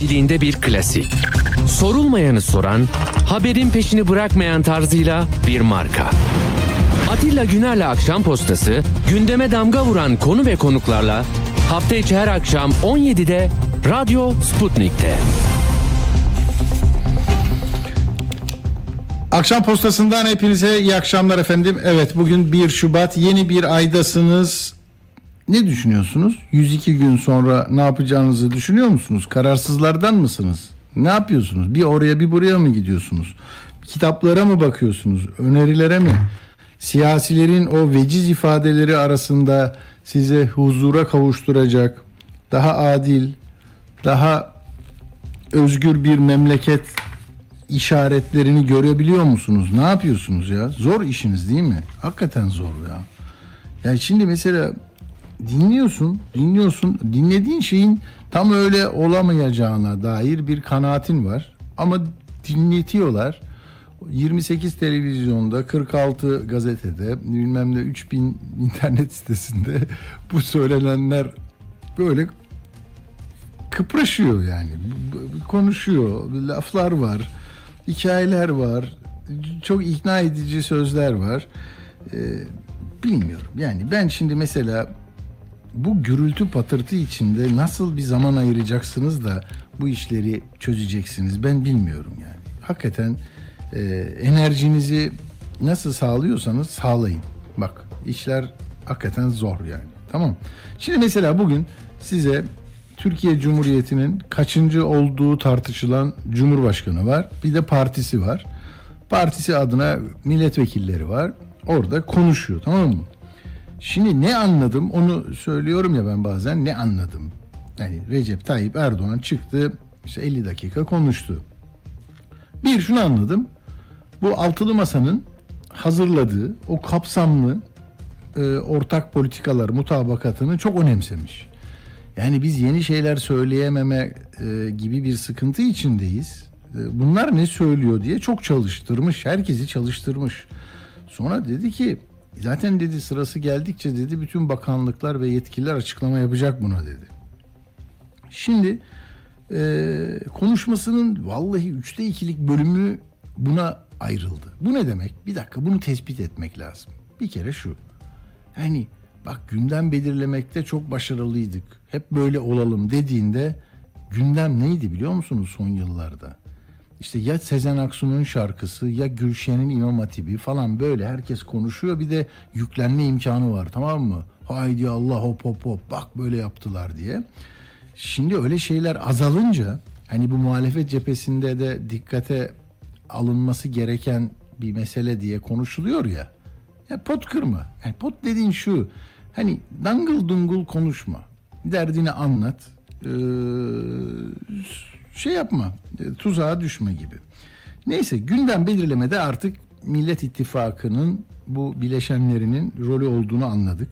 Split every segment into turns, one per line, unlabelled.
Diliğinde bir klasik. Sorulmayanı soran, haberin peşini bırakmayan tarzıyla bir marka. Atilla Güner'le Akşam Postası, gündeme damga vuran konu ve konuklarla hafta içi her akşam 17'de Radyo Sputnik'te.
Akşam postasından hepinize iyi akşamlar efendim. Evet bugün 1 Şubat yeni bir aydasınız. Ne düşünüyorsunuz? 102 gün sonra ne yapacağınızı düşünüyor musunuz? Kararsızlardan mısınız? Ne yapıyorsunuz? Bir oraya bir buraya mı gidiyorsunuz? Kitaplara mı bakıyorsunuz? Önerilere mi? Siyasilerin o veciz ifadeleri arasında size huzura kavuşturacak, daha adil, daha özgür bir memleket işaretlerini görebiliyor musunuz? Ne yapıyorsunuz ya? Zor işiniz değil mi? Hakikaten zor ya. Yani şimdi mesela dinliyorsun, dinliyorsun, dinlediğin şeyin tam öyle olamayacağına dair bir kanaatin var. Ama dinletiyorlar. 28 televizyonda, 46 gazetede, bilmem ne 3000 internet sitesinde bu söylenenler böyle kıpraşıyor yani. Konuşuyor, laflar var, hikayeler var, çok ikna edici sözler var. Ee, bilmiyorum. Yani ben şimdi mesela bu gürültü patırtı içinde nasıl bir zaman ayıracaksınız da bu işleri çözeceksiniz ben bilmiyorum yani. Hakikaten e, enerjinizi nasıl sağlıyorsanız sağlayın. Bak işler hakikaten zor yani. Tamam. Şimdi mesela bugün size Türkiye Cumhuriyeti'nin kaçıncı olduğu tartışılan Cumhurbaşkanı var. Bir de partisi var. Partisi adına milletvekilleri var. Orada konuşuyor tamam mı? Şimdi ne anladım onu söylüyorum ya ben bazen ne anladım. Yani Recep Tayyip Erdoğan çıktı işte 50 dakika konuştu. Bir şunu anladım. Bu altılı masanın hazırladığı o kapsamlı e, ortak politikalar mutabakatını çok önemsemiş. Yani biz yeni şeyler söyleyememe e, gibi bir sıkıntı içindeyiz. E, bunlar ne söylüyor diye çok çalıştırmış, herkesi çalıştırmış. Sonra dedi ki zaten dedi sırası geldikçe dedi bütün bakanlıklar ve yetkililer açıklama yapacak buna dedi. Şimdi e, konuşmasının vallahi üçte ikilik bölümü buna ayrıldı. Bu ne demek? Bir dakika bunu tespit etmek lazım. Bir kere şu. Yani bak gündem belirlemekte çok başarılıydık. Hep böyle olalım dediğinde gündem neydi biliyor musunuz son yıllarda? İşte ya Sezen Aksu'nun şarkısı ya Gülşen'in İmam Hatibi falan böyle herkes konuşuyor. Bir de yüklenme imkanı var tamam mı? Haydi Allah hop hop hop bak böyle yaptılar diye. Şimdi öyle şeyler azalınca hani bu muhalefet cephesinde de dikkate alınması gereken bir mesele diye konuşuluyor ya. Ya pot kırma. Yani pot dediğin şu. Hani dangıl dungul konuşma. Derdini anlat. Ee, şey yapma. e, Tuzağa düşme gibi. Neyse gündem belirlemede artık Millet İttifakı'nın bu bileşenlerinin rolü olduğunu anladık.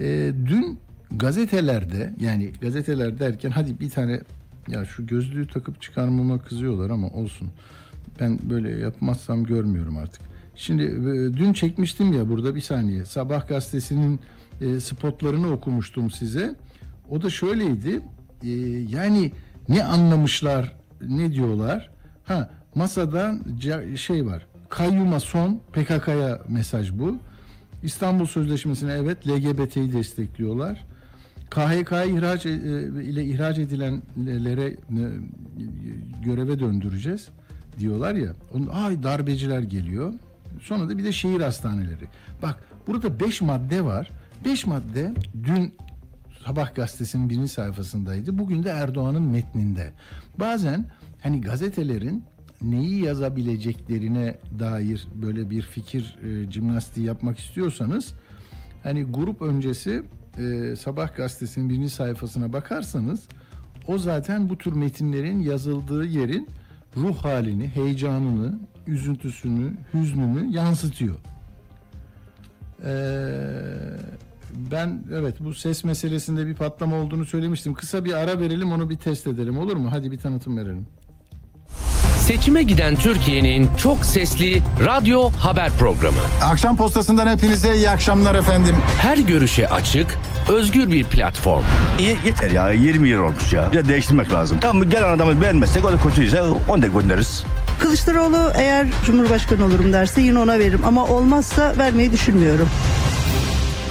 Ee, dün gazetelerde yani gazeteler derken hadi bir tane ya şu gözlüğü takıp çıkarmama kızıyorlar ama olsun. Ben böyle yapmazsam görmüyorum artık. Şimdi e, dün çekmiştim ya burada bir saniye. Sabah gazetesinin e, spotlarını okumuştum size. O da şöyleydi. E, yani ne anlamışlar, ne diyorlar? Ha masadan şey var. Kayyuma son PKK'ya mesaj bu. İstanbul Sözleşmesi'ne evet LGBT'yi destekliyorlar. KHK'ya ihraç e, ile ihraç edilenlere e, göreve döndüreceğiz diyorlar ya. Onun, ay darbeciler geliyor. Sonra da bir de şehir hastaneleri. Bak burada 5 madde var. 5 madde dün Sabah gazetesinin birinci sayfasındaydı. Bugün de Erdoğan'ın metninde. Bazen hani gazetelerin neyi yazabileceklerine dair böyle bir fikir e, jimnastiği yapmak istiyorsanız hani grup öncesi e, Sabah gazetesinin birinci sayfasına bakarsanız o zaten bu tür metinlerin yazıldığı yerin ruh halini, heyecanını, üzüntüsünü, hüznünü yansıtıyor. Ee, ben evet bu ses meselesinde bir patlama olduğunu söylemiştim. Kısa bir ara verelim onu bir test edelim olur mu? Hadi bir tanıtım verelim.
Seçime giden Türkiye'nin çok sesli radyo haber programı.
Akşam postasından hepinize iyi akşamlar efendim.
Her görüşe açık, özgür bir platform.
İyi yeter ya 20 yıl olmuş ya. Bir de değiştirmek lazım. Tamam gelen adamı beğenmezsek o da kötüyse onu da göndeririz.
Kılıçdaroğlu eğer Cumhurbaşkanı olurum derse yine ona veririm ama olmazsa vermeyi düşünmüyorum.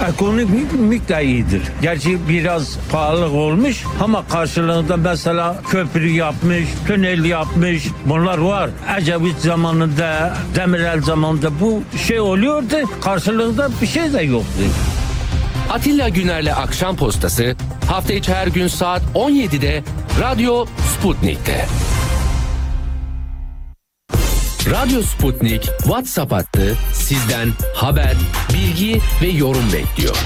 Ekonomik mük de iyidir. Gerçi biraz pahalı olmuş ama karşılığında mesela köprü yapmış, tünel yapmış. Bunlar var. Ecevit zamanında, Demirel zamanında bu şey oluyordu. Karşılığında bir şey de yoktu.
Atilla Güner'le Akşam Postası hafta içi her gün saat 17'de Radyo Sputnik'te. Radyo Sputnik WhatsApp hattı sizden haber, bilgi ve yorum bekliyor.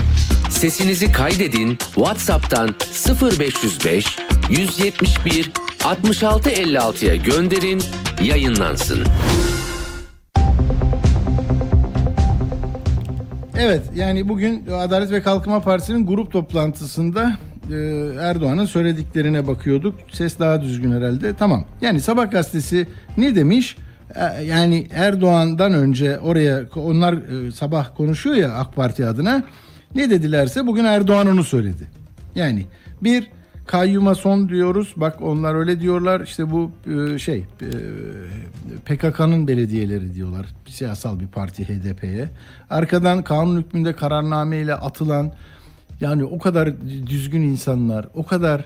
Sesinizi kaydedin WhatsApp'tan 0505 171 66 56'ya gönderin, yayınlansın.
Evet yani bugün Adalet ve Kalkınma Partisi'nin grup toplantısında e, Erdoğan'ın söylediklerine bakıyorduk. Ses daha düzgün herhalde. Tamam. Yani Sabah gazetesi ne demiş? E, Yani Erdoğan'dan önce oraya onlar e, sabah konuşuyor ya AK Parti adına. Ne dedilerse bugün Erdoğan onu söyledi. Yani bir kayyuma son diyoruz. Bak onlar öyle diyorlar. İşte bu e, şey PKK'nın belediyeleri diyorlar. Siyasal bir parti HDP'ye. Arkadan kanun hükmünde kararnameyle atılan yani o kadar düzgün insanlar, o kadar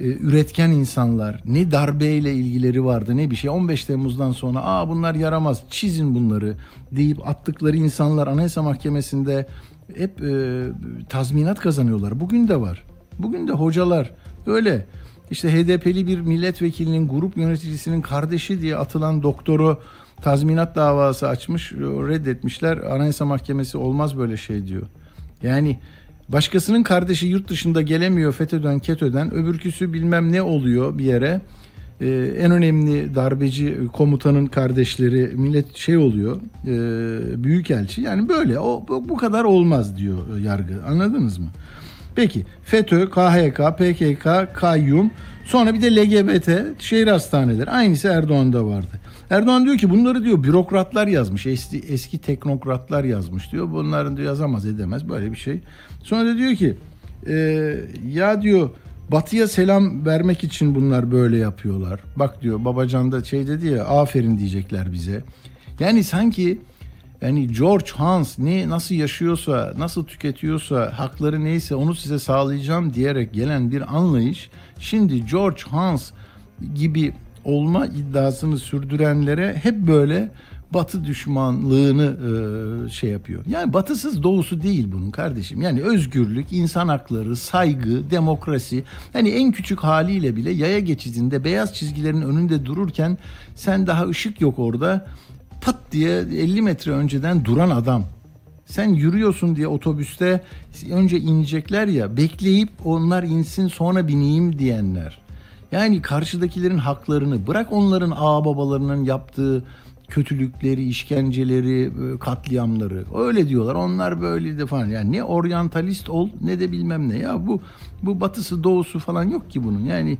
üretken insanlar, ne darbeyle ilgileri vardı ne bir şey. 15 Temmuz'dan sonra aa bunlar yaramaz, çizin bunları deyip attıkları insanlar Anayasa Mahkemesi'nde hep e, tazminat kazanıyorlar. Bugün de var. Bugün de hocalar öyle. İşte HDP'li bir milletvekilinin grup yöneticisinin kardeşi diye atılan doktoru tazminat davası açmış, reddetmişler. Anayasa Mahkemesi olmaz böyle şey diyor. Yani başkasının kardeşi yurt dışında gelemiyor FETÖ'den, KETÖ'den, öbürküsü bilmem ne oluyor bir yere. Ee, en önemli darbeci komutanın kardeşleri millet şey oluyor, e, büyükelçi. Yani böyle o bu kadar olmaz diyor yargı. Anladınız mı? Peki FETÖ, KHK, PKK, kayyum sonra bir de LGBT şehir hastaneleri. Aynısı Erdoğan'da vardı. Erdoğan diyor ki bunları diyor bürokratlar yazmış. Eski, eski teknokratlar yazmış diyor. Bunların diyor yazamaz edemez böyle bir şey. Sonra da diyor ki e, ya diyor Batı'ya selam vermek için bunlar böyle yapıyorlar. Bak diyor Babacan da şey dedi ya aferin diyecekler bize. Yani sanki yani George Hans ne nasıl yaşıyorsa, nasıl tüketiyorsa, hakları neyse onu size sağlayacağım diyerek gelen bir anlayış şimdi George Hans gibi olma iddiasını sürdürenlere hep böyle Batı düşmanlığını e, şey yapıyor. Yani batısız doğusu değil bunun kardeşim. Yani özgürlük, insan hakları, saygı, demokrasi. Yani en küçük haliyle bile yaya geçidinde beyaz çizgilerin önünde dururken sen daha ışık yok orada pat diye 50 metre önceden duran adam. Sen yürüyorsun diye otobüste önce inecekler ya bekleyip onlar insin sonra bineyim diyenler. Yani karşıdakilerin haklarını bırak onların ağ babalarının yaptığı kötülükleri, işkenceleri, e, katliamları. Öyle diyorlar. Onlar böyle de falan. Yani ne oryantalist ol ne de bilmem ne. Ya bu bu batısı doğusu falan yok ki bunun. Yani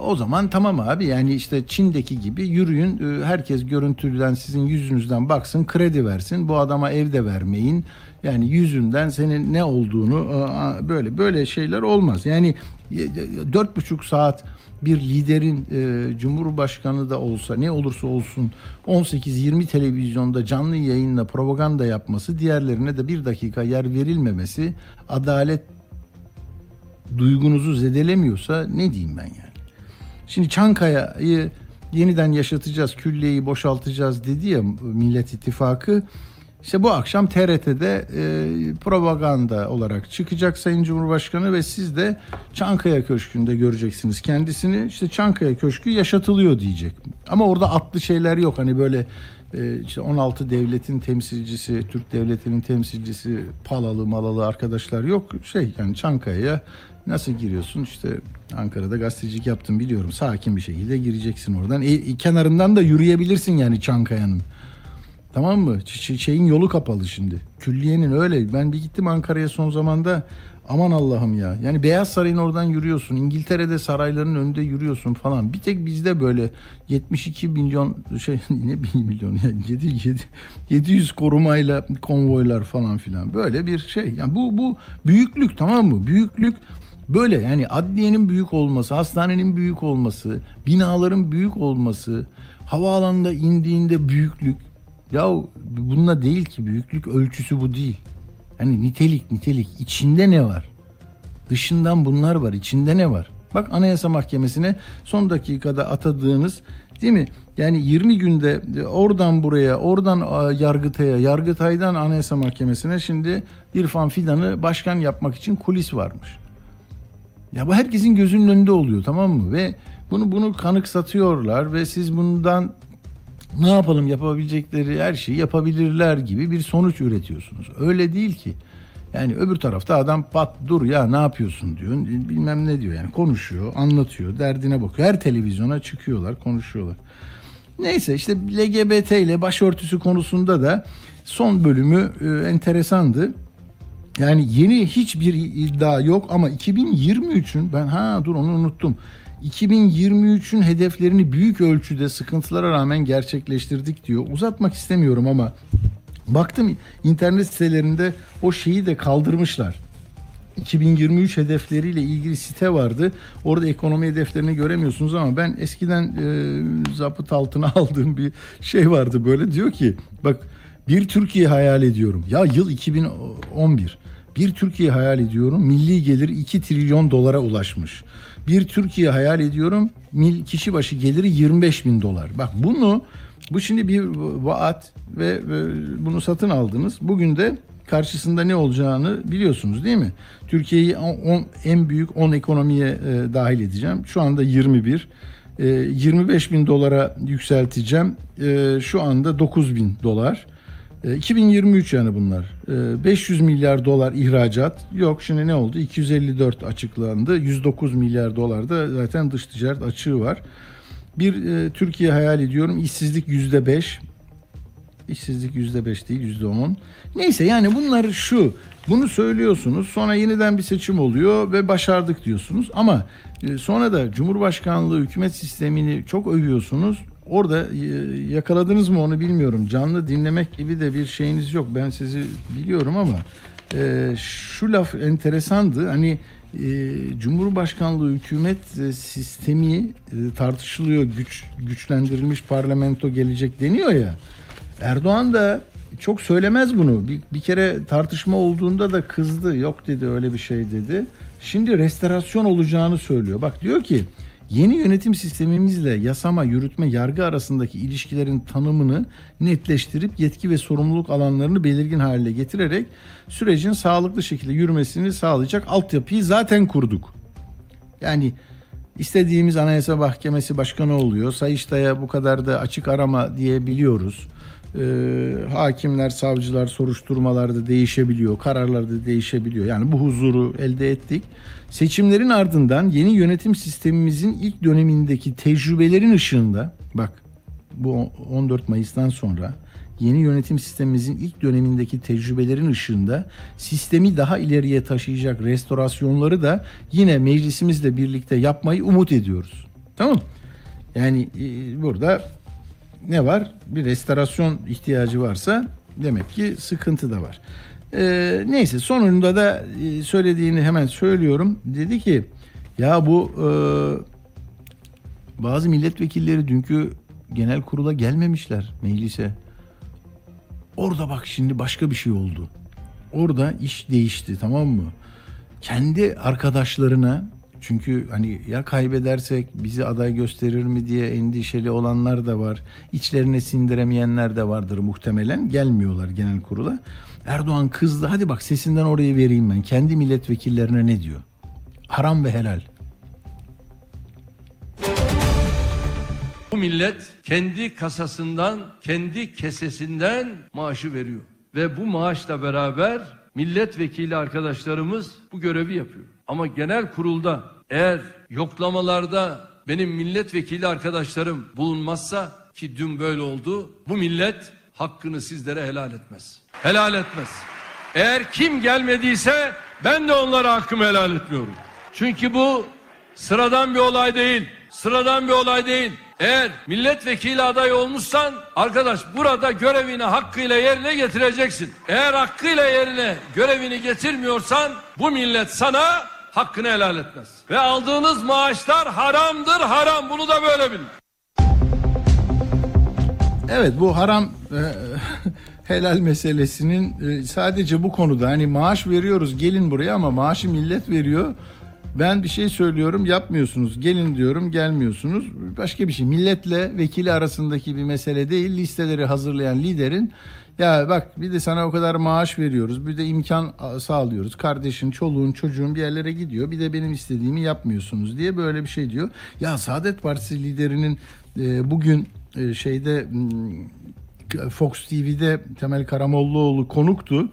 o zaman tamam abi. Yani işte Çin'deki gibi yürüyün e, herkes görüntüden sizin yüzünüzden baksın kredi versin. Bu adama evde vermeyin. Yani yüzünden senin ne olduğunu e, böyle böyle şeyler olmaz. Yani dört buçuk saat bir liderin e, cumhurbaşkanı da olsa ne olursa olsun 18-20 televizyonda canlı yayınla propaganda yapması diğerlerine de bir dakika yer verilmemesi adalet duygunuzu zedelemiyorsa ne diyeyim ben yani. Şimdi Çankaya'yı yeniden yaşatacağız, külliyeyi boşaltacağız dedi ya Millet İttifakı. İşte bu akşam TRT'de e, propaganda olarak çıkacak Sayın Cumhurbaşkanı ve siz de Çankaya Köşkü'nde göreceksiniz kendisini. İşte Çankaya Köşkü yaşatılıyor diyecek. Ama orada atlı şeyler yok. Hani böyle e, işte 16 devletin temsilcisi, Türk devletinin temsilcisi, palalı malalı arkadaşlar yok. Şey yani Çankaya'ya Nasıl giriyorsun? İşte Ankara'da gazetecilik yaptım biliyorum. Sakin bir şekilde gireceksin oradan. E, kenarından da yürüyebilirsin yani Çankaya'nın. Tamam mı? Ç- şeyin yolu kapalı şimdi. Külliyenin öyle. Ben bir gittim Ankara'ya son zamanda. Aman Allah'ım ya. Yani Beyaz Saray'ın oradan yürüyorsun. İngiltere'de sarayların önünde yürüyorsun falan. Bir tek bizde böyle 72 milyon şey ne 1 milyon yani 7, 7, 700 korumayla konvoylar falan filan. Böyle bir şey. Yani bu bu büyüklük tamam mı? Büyüklük böyle yani adliyenin büyük olması, hastanenin büyük olması, binaların büyük olması, havaalanında indiğinde büyüklük. Ya bununla değil ki büyüklük ölçüsü bu değil. Hani nitelik nitelik içinde ne var? Dışından bunlar var. içinde ne var? Bak Anayasa Mahkemesi'ne son dakikada atadığınız değil mi? Yani 20 günde e, oradan buraya, oradan Yargıtay'a, Yargıtay'dan Anayasa Mahkemesi'ne şimdi İrfan Fidan'ı başkan yapmak için kulis varmış. Ya bu herkesin gözünün önünde oluyor tamam mı? Ve bunu bunu kanıksatıyorlar ve siz bundan ne yapalım yapabilecekleri her şeyi yapabilirler gibi bir sonuç üretiyorsunuz. Öyle değil ki. Yani öbür tarafta adam pat dur ya ne yapıyorsun diyor. Bilmem ne diyor yani konuşuyor, anlatıyor, derdine bakıyor. Her televizyona çıkıyorlar, konuşuyorlar. Neyse işte LGBT ile başörtüsü konusunda da son bölümü e, enteresandı. Yani yeni hiçbir iddia yok ama 2023'ün ben ha dur onu unuttum. 2023'ün hedeflerini büyük ölçüde sıkıntılara rağmen gerçekleştirdik diyor. Uzatmak istemiyorum ama baktım internet sitelerinde o şeyi de kaldırmışlar. 2023 hedefleriyle ilgili site vardı. Orada ekonomi hedeflerini göremiyorsunuz ama ben eskiden e, zapıt altına aldığım bir şey vardı böyle diyor ki bak bir Türkiye hayal ediyorum. Ya yıl 2011. Bir Türkiye hayal ediyorum. Milli gelir 2 trilyon dolara ulaşmış. Bir Türkiye hayal ediyorum. Mil, kişi başı geliri 25 bin dolar. Bak bunu bu şimdi bir vaat ve, ve bunu satın aldınız. Bugün de karşısında ne olacağını biliyorsunuz değil mi? Türkiye'yi 10 en büyük 10 ekonomiye e, dahil edeceğim. Şu anda 21. E, 25 bin dolara yükselteceğim. E, şu anda 9 bin dolar. E, 2023 yani bunlar. E, 500 milyar dolar ihracat. Yok şimdi ne oldu? 254 açıklandı. 109 milyar dolar da zaten dış ticaret açığı var. Bir e, Türkiye hayal ediyorum. İşsizlik yüzde beş. İşsizlik yüzde beş değil yüzde on. Neyse yani bunlar şu. Bunu söylüyorsunuz. Sonra yeniden bir seçim oluyor ve başardık diyorsunuz. Ama e, sonra da Cumhurbaşkanlığı hükümet sistemini çok övüyorsunuz. Orada e, yakaladınız mı onu bilmiyorum. Canlı dinlemek gibi de bir şeyiniz yok. Ben sizi biliyorum ama e, şu laf enteresandı. Hani e, Cumhurbaşkanlığı hükümet e, sistemi e, tartışılıyor. Güç güçlendirilmiş parlamento gelecek deniyor ya. Erdoğan da çok söylemez bunu. Bir, bir kere tartışma olduğunda da kızdı. Yok dedi öyle bir şey dedi. Şimdi restorasyon olacağını söylüyor. Bak diyor ki yeni yönetim sistemimizle yasama, yürütme, yargı arasındaki ilişkilerin tanımını netleştirip yetki ve sorumluluk alanlarını belirgin hale getirerek sürecin sağlıklı şekilde yürümesini sağlayacak altyapıyı zaten kurduk. Yani istediğimiz Anayasa Mahkemesi Başkanı oluyor. Sayıştay'a bu kadar da açık arama diyebiliyoruz. Ee, hakimler, savcılar soruşturmalarda değişebiliyor, kararlarda değişebiliyor. Yani bu huzuru elde ettik. Seçimlerin ardından yeni yönetim sistemimizin ilk dönemindeki tecrübelerin ışığında, bak bu 14 Mayıs'tan sonra yeni yönetim sistemimizin ilk dönemindeki tecrübelerin ışığında sistemi daha ileriye taşıyacak restorasyonları da yine meclisimizle birlikte yapmayı umut ediyoruz. Tamam? Yani e, burada ne var? Bir restorasyon ihtiyacı varsa demek ki sıkıntı da var. Ee, neyse sonunda da e, söylediğini hemen söylüyorum. Dedi ki ya bu e, bazı milletvekilleri dünkü genel kurula gelmemişler meclise. Orada bak şimdi başka bir şey oldu. Orada iş değişti tamam mı? Kendi arkadaşlarına çünkü hani ya kaybedersek bizi aday gösterir mi diye endişeli olanlar da var. İçlerine sindiremeyenler de vardır muhtemelen. Gelmiyorlar genel kurula. Erdoğan kızdı. Hadi bak sesinden orayı vereyim ben. Kendi milletvekillerine ne diyor? Haram ve helal.
Bu millet kendi kasasından, kendi kesesinden maaşı veriyor. Ve bu maaşla beraber milletvekili arkadaşlarımız bu görevi yapıyor. Ama genel kurulda eğer yoklamalarda benim milletvekili arkadaşlarım bulunmazsa ki dün böyle oldu bu millet hakkını sizlere helal etmez. Helal etmez. Eğer kim gelmediyse ben de onlara hakkımı helal etmiyorum. Çünkü bu sıradan bir olay değil. Sıradan bir olay değil. Eğer milletvekili adayı olmuşsan arkadaş burada görevini hakkıyla yerine getireceksin. Eğer hakkıyla yerine görevini getirmiyorsan bu millet sana hakkını helal etmez. Ve aldığınız maaşlar haramdır haram bunu da böyle bilin.
Evet bu haram e, helal meselesinin e, sadece bu konuda hani maaş veriyoruz gelin buraya ama maaşı millet veriyor. Ben bir şey söylüyorum yapmıyorsunuz. Gelin diyorum gelmiyorsunuz. Başka bir şey. Milletle vekili arasındaki bir mesele değil. Listeleri hazırlayan liderin ya bak bir de sana o kadar maaş veriyoruz. Bir de imkan sağlıyoruz. Kardeşin, çoluğun, çocuğun bir yerlere gidiyor. Bir de benim istediğimi yapmıyorsunuz diye böyle bir şey diyor. Ya Saadet Partisi liderinin e, bugün e, şeyde m, Fox TV'de Temel Karamollaoğlu konuktu.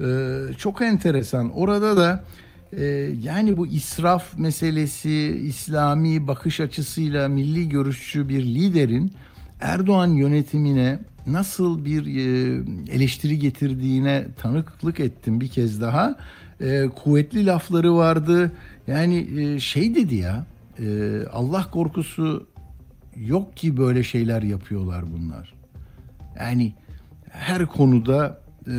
Ee, çok enteresan. Orada da e, yani bu israf meselesi İslami bakış açısıyla milli görüşçü bir liderin Erdoğan yönetimine nasıl bir e, eleştiri getirdiğine tanıklık ettim bir kez daha. E, kuvvetli lafları vardı. Yani e, şey dedi ya e, Allah korkusu yok ki böyle şeyler yapıyorlar bunlar. Yani her konuda e,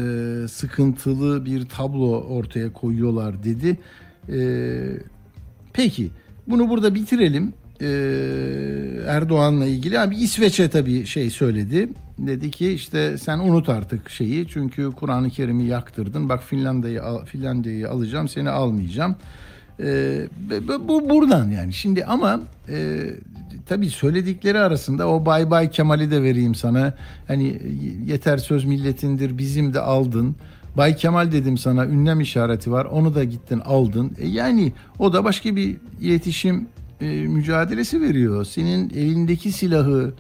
sıkıntılı bir tablo ortaya koyuyorlar dedi. E, peki bunu burada bitirelim. E, Erdoğan'la ilgili abi İsveç'e tabii şey söyledi. Dedi ki işte sen unut artık şeyi çünkü Kur'an-ı Kerim'i yaktırdın. Bak Finlandiya'yı al- Finlandiya'yı alacağım seni almayacağım. Ee, bu- bu buradan yani. Şimdi ama e, tabii söyledikleri arasında o bay bay Kemal'i de vereyim sana. Hani yeter söz milletindir bizim de aldın. Bay Kemal dedim sana ünlem işareti var onu da gittin aldın. E yani o da başka bir iletişim e, mücadelesi veriyor. Senin elindeki silahı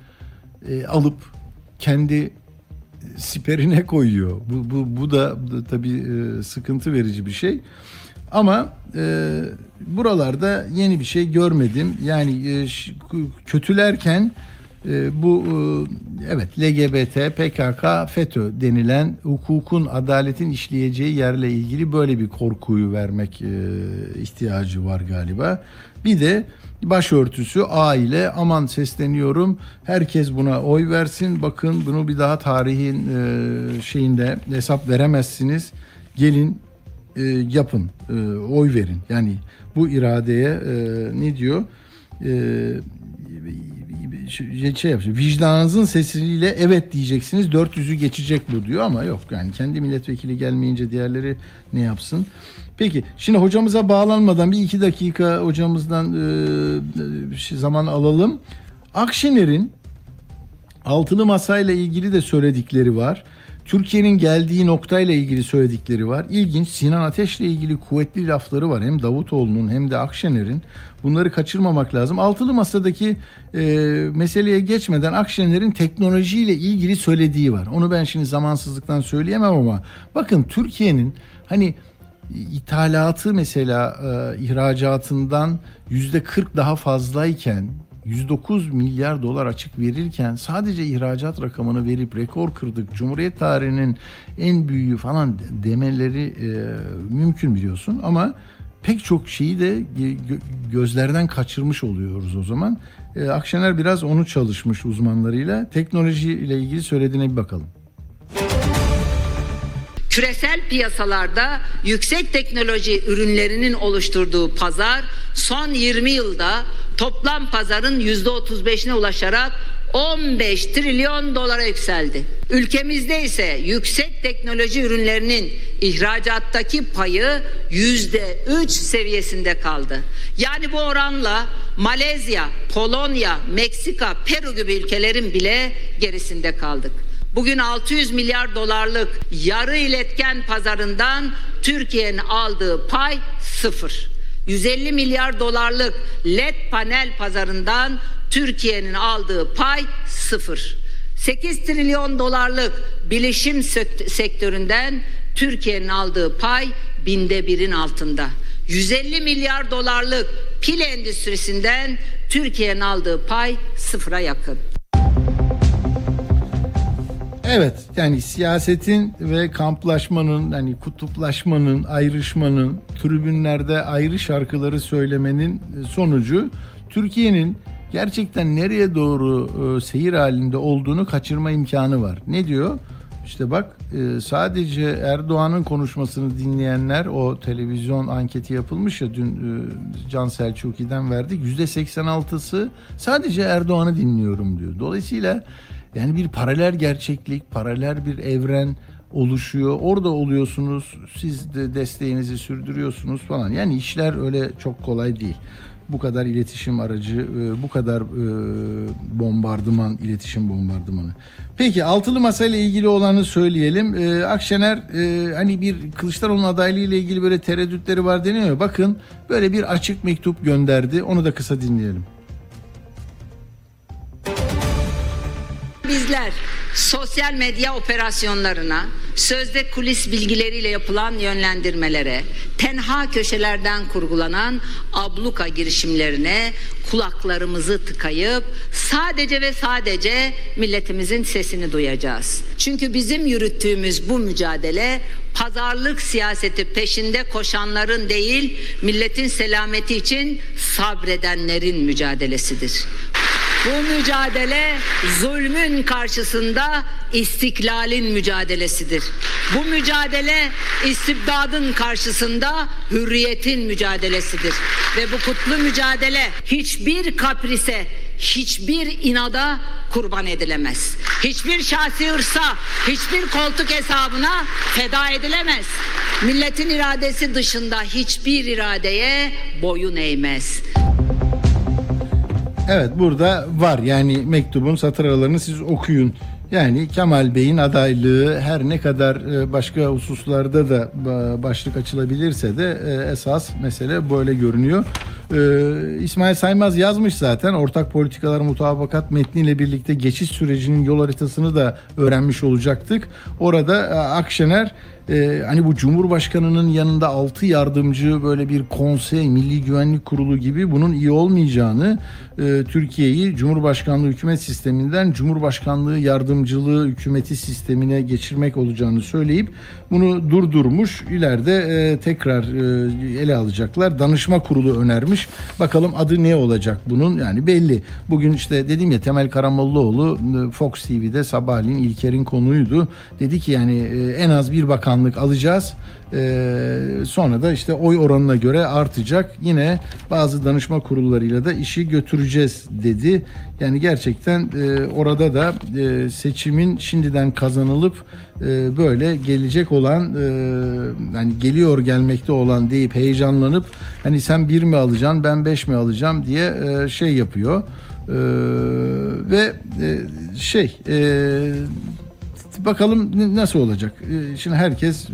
e, alıp kendi siperine koyuyor. Bu, bu, bu da, da tabii e, sıkıntı verici bir şey. Ama e, buralarda yeni bir şey görmedim. Yani e, kötülerken e, bu e, evet LGBT, PKK, FETÖ denilen hukukun, adaletin işleyeceği yerle ilgili böyle bir korkuyu vermek e, ihtiyacı var galiba. Bir de başörtüsü aile aman sesleniyorum herkes buna oy versin bakın bunu bir daha tarihin e, şeyinde hesap veremezsiniz gelin e, yapın, e, oy verin. Yani bu iradeye e, ne diyor? E, şey, yapıyor. Vicdanınızın sesiyle evet diyeceksiniz. 400'ü geçecek bu diyor ama yok yani kendi milletvekili gelmeyince diğerleri ne yapsın? Peki şimdi hocamıza bağlanmadan bir iki dakika hocamızdan e, şey zaman alalım. Akşener'in Altılı masayla ilgili de söyledikleri var. Türkiye'nin geldiği noktayla ilgili söyledikleri var. İlginç Sinan Ateş'le ilgili kuvvetli lafları var. Hem Davutoğlu'nun hem de Akşener'in. Bunları kaçırmamak lazım. Altılı masadaki e, meseleye geçmeden Akşener'in teknolojiyle ilgili söylediği var. Onu ben şimdi zamansızlıktan söyleyemem ama bakın Türkiye'nin hani ithalatı mesela e, ihracatından yüzde 40 daha fazlayken 109 milyar dolar açık verirken sadece ihracat rakamını verip rekor kırdık. Cumhuriyet tarihinin en büyüğü falan demeleri e, mümkün biliyorsun ama pek çok şeyi de gö- gözlerden kaçırmış oluyoruz o zaman. E, Akşener biraz onu çalışmış uzmanlarıyla. Teknoloji ile ilgili söylediğine bir bakalım.
Küresel piyasalarda yüksek teknoloji ürünlerinin oluşturduğu pazar son 20 yılda toplam pazarın %35'ine ulaşarak 15 trilyon dolara yükseldi. Ülkemizde ise yüksek teknoloji ürünlerinin ihracattaki payı %3 seviyesinde kaldı. Yani bu oranla Malezya, Polonya, Meksika, Peru gibi ülkelerin bile gerisinde kaldık. Bugün 600 milyar dolarlık yarı iletken pazarından Türkiye'nin aldığı pay sıfır. 150 milyar dolarlık LED panel pazarından Türkiye'nin aldığı pay sıfır. 8 trilyon dolarlık bilişim sekt- sektöründen Türkiye'nin aldığı pay binde birin altında. 150 milyar dolarlık pil endüstrisinden Türkiye'nin aldığı pay sıfıra yakın.
Evet yani siyasetin ve kamplaşmanın hani kutuplaşmanın ayrışmanın tribünlerde ayrı şarkıları söylemenin e, sonucu Türkiye'nin gerçekten nereye doğru e, seyir halinde olduğunu kaçırma imkanı var. Ne diyor? İşte bak e, sadece Erdoğan'ın konuşmasını dinleyenler o televizyon anketi yapılmış ya dün e, Can Selçuk'iden verdik. %86'sı sadece Erdoğan'ı dinliyorum diyor. Dolayısıyla yani bir paralel gerçeklik, paralel bir evren oluşuyor. Orada oluyorsunuz. Siz de desteğinizi sürdürüyorsunuz falan. Yani işler öyle çok kolay değil. Bu kadar iletişim aracı, e, bu kadar e, bombardıman, iletişim bombardımanı. Peki altılı masa ile ilgili olanı söyleyelim. E, Akşener hani bir Kılıçdaroğlu'nun adaylığı ile ilgili böyle tereddütleri var deniyor. Bakın böyle bir açık mektup gönderdi. Onu da kısa dinleyelim.
Bizler sosyal medya operasyonlarına, sözde kulis bilgileriyle yapılan yönlendirmelere, tenha köşelerden kurgulanan abluka girişimlerine kulaklarımızı tıkayıp sadece ve sadece milletimizin sesini duyacağız. Çünkü bizim yürüttüğümüz bu mücadele pazarlık siyaseti peşinde koşanların değil, milletin selameti için sabredenlerin mücadelesidir. Bu mücadele zulmün karşısında istiklalin mücadelesidir. Bu mücadele istibdadın karşısında hürriyetin mücadelesidir. Ve bu kutlu mücadele hiçbir kaprise, hiçbir inada kurban edilemez. Hiçbir şahsi hırsa, hiçbir koltuk hesabına feda edilemez. Milletin iradesi dışında hiçbir iradeye boyun eğmez.
Evet burada var yani mektubun satır aralarını siz okuyun. Yani Kemal Bey'in adaylığı her ne kadar e, başka hususlarda da ba- başlık açılabilirse de e, esas mesele böyle görünüyor. E, İsmail Saymaz yazmış zaten ortak politikalar mutabakat metniyle birlikte geçiş sürecinin yol haritasını da öğrenmiş olacaktık. Orada e, Akşener e, hani bu Cumhurbaşkanı'nın yanında altı yardımcı böyle bir konsey, Milli Güvenlik Kurulu gibi bunun iyi olmayacağını, e, Türkiye'yi Cumhurbaşkanlığı hükümet sisteminden Cumhurbaşkanlığı yardımcılığı hükümeti sistemine geçirmek olacağını söyleyip bunu durdurmuş. İleride e, tekrar e, ele alacaklar. Danışma kurulu önermiş. Bakalım adı ne olacak bunun? Yani belli. Bugün işte dedim ya Temel Karamollaoğlu e, Fox TV'de sabahleyin İlker'in konuydu. Dedi ki yani e, en az bir bakanlık alacağız. Ee, sonra da işte oy oranına göre artacak. Yine bazı danışma kurullarıyla da işi götüreceğiz dedi. Yani gerçekten e, orada da e, seçimin şimdiden kazanılıp e, böyle gelecek olan e, yani geliyor gelmekte olan deyip heyecanlanıp hani sen bir mi alacaksın ben beş mi alacağım diye şey yapıyor. E, ve e, şey e, Bakalım nasıl olacak. Ee, Şimdi herkes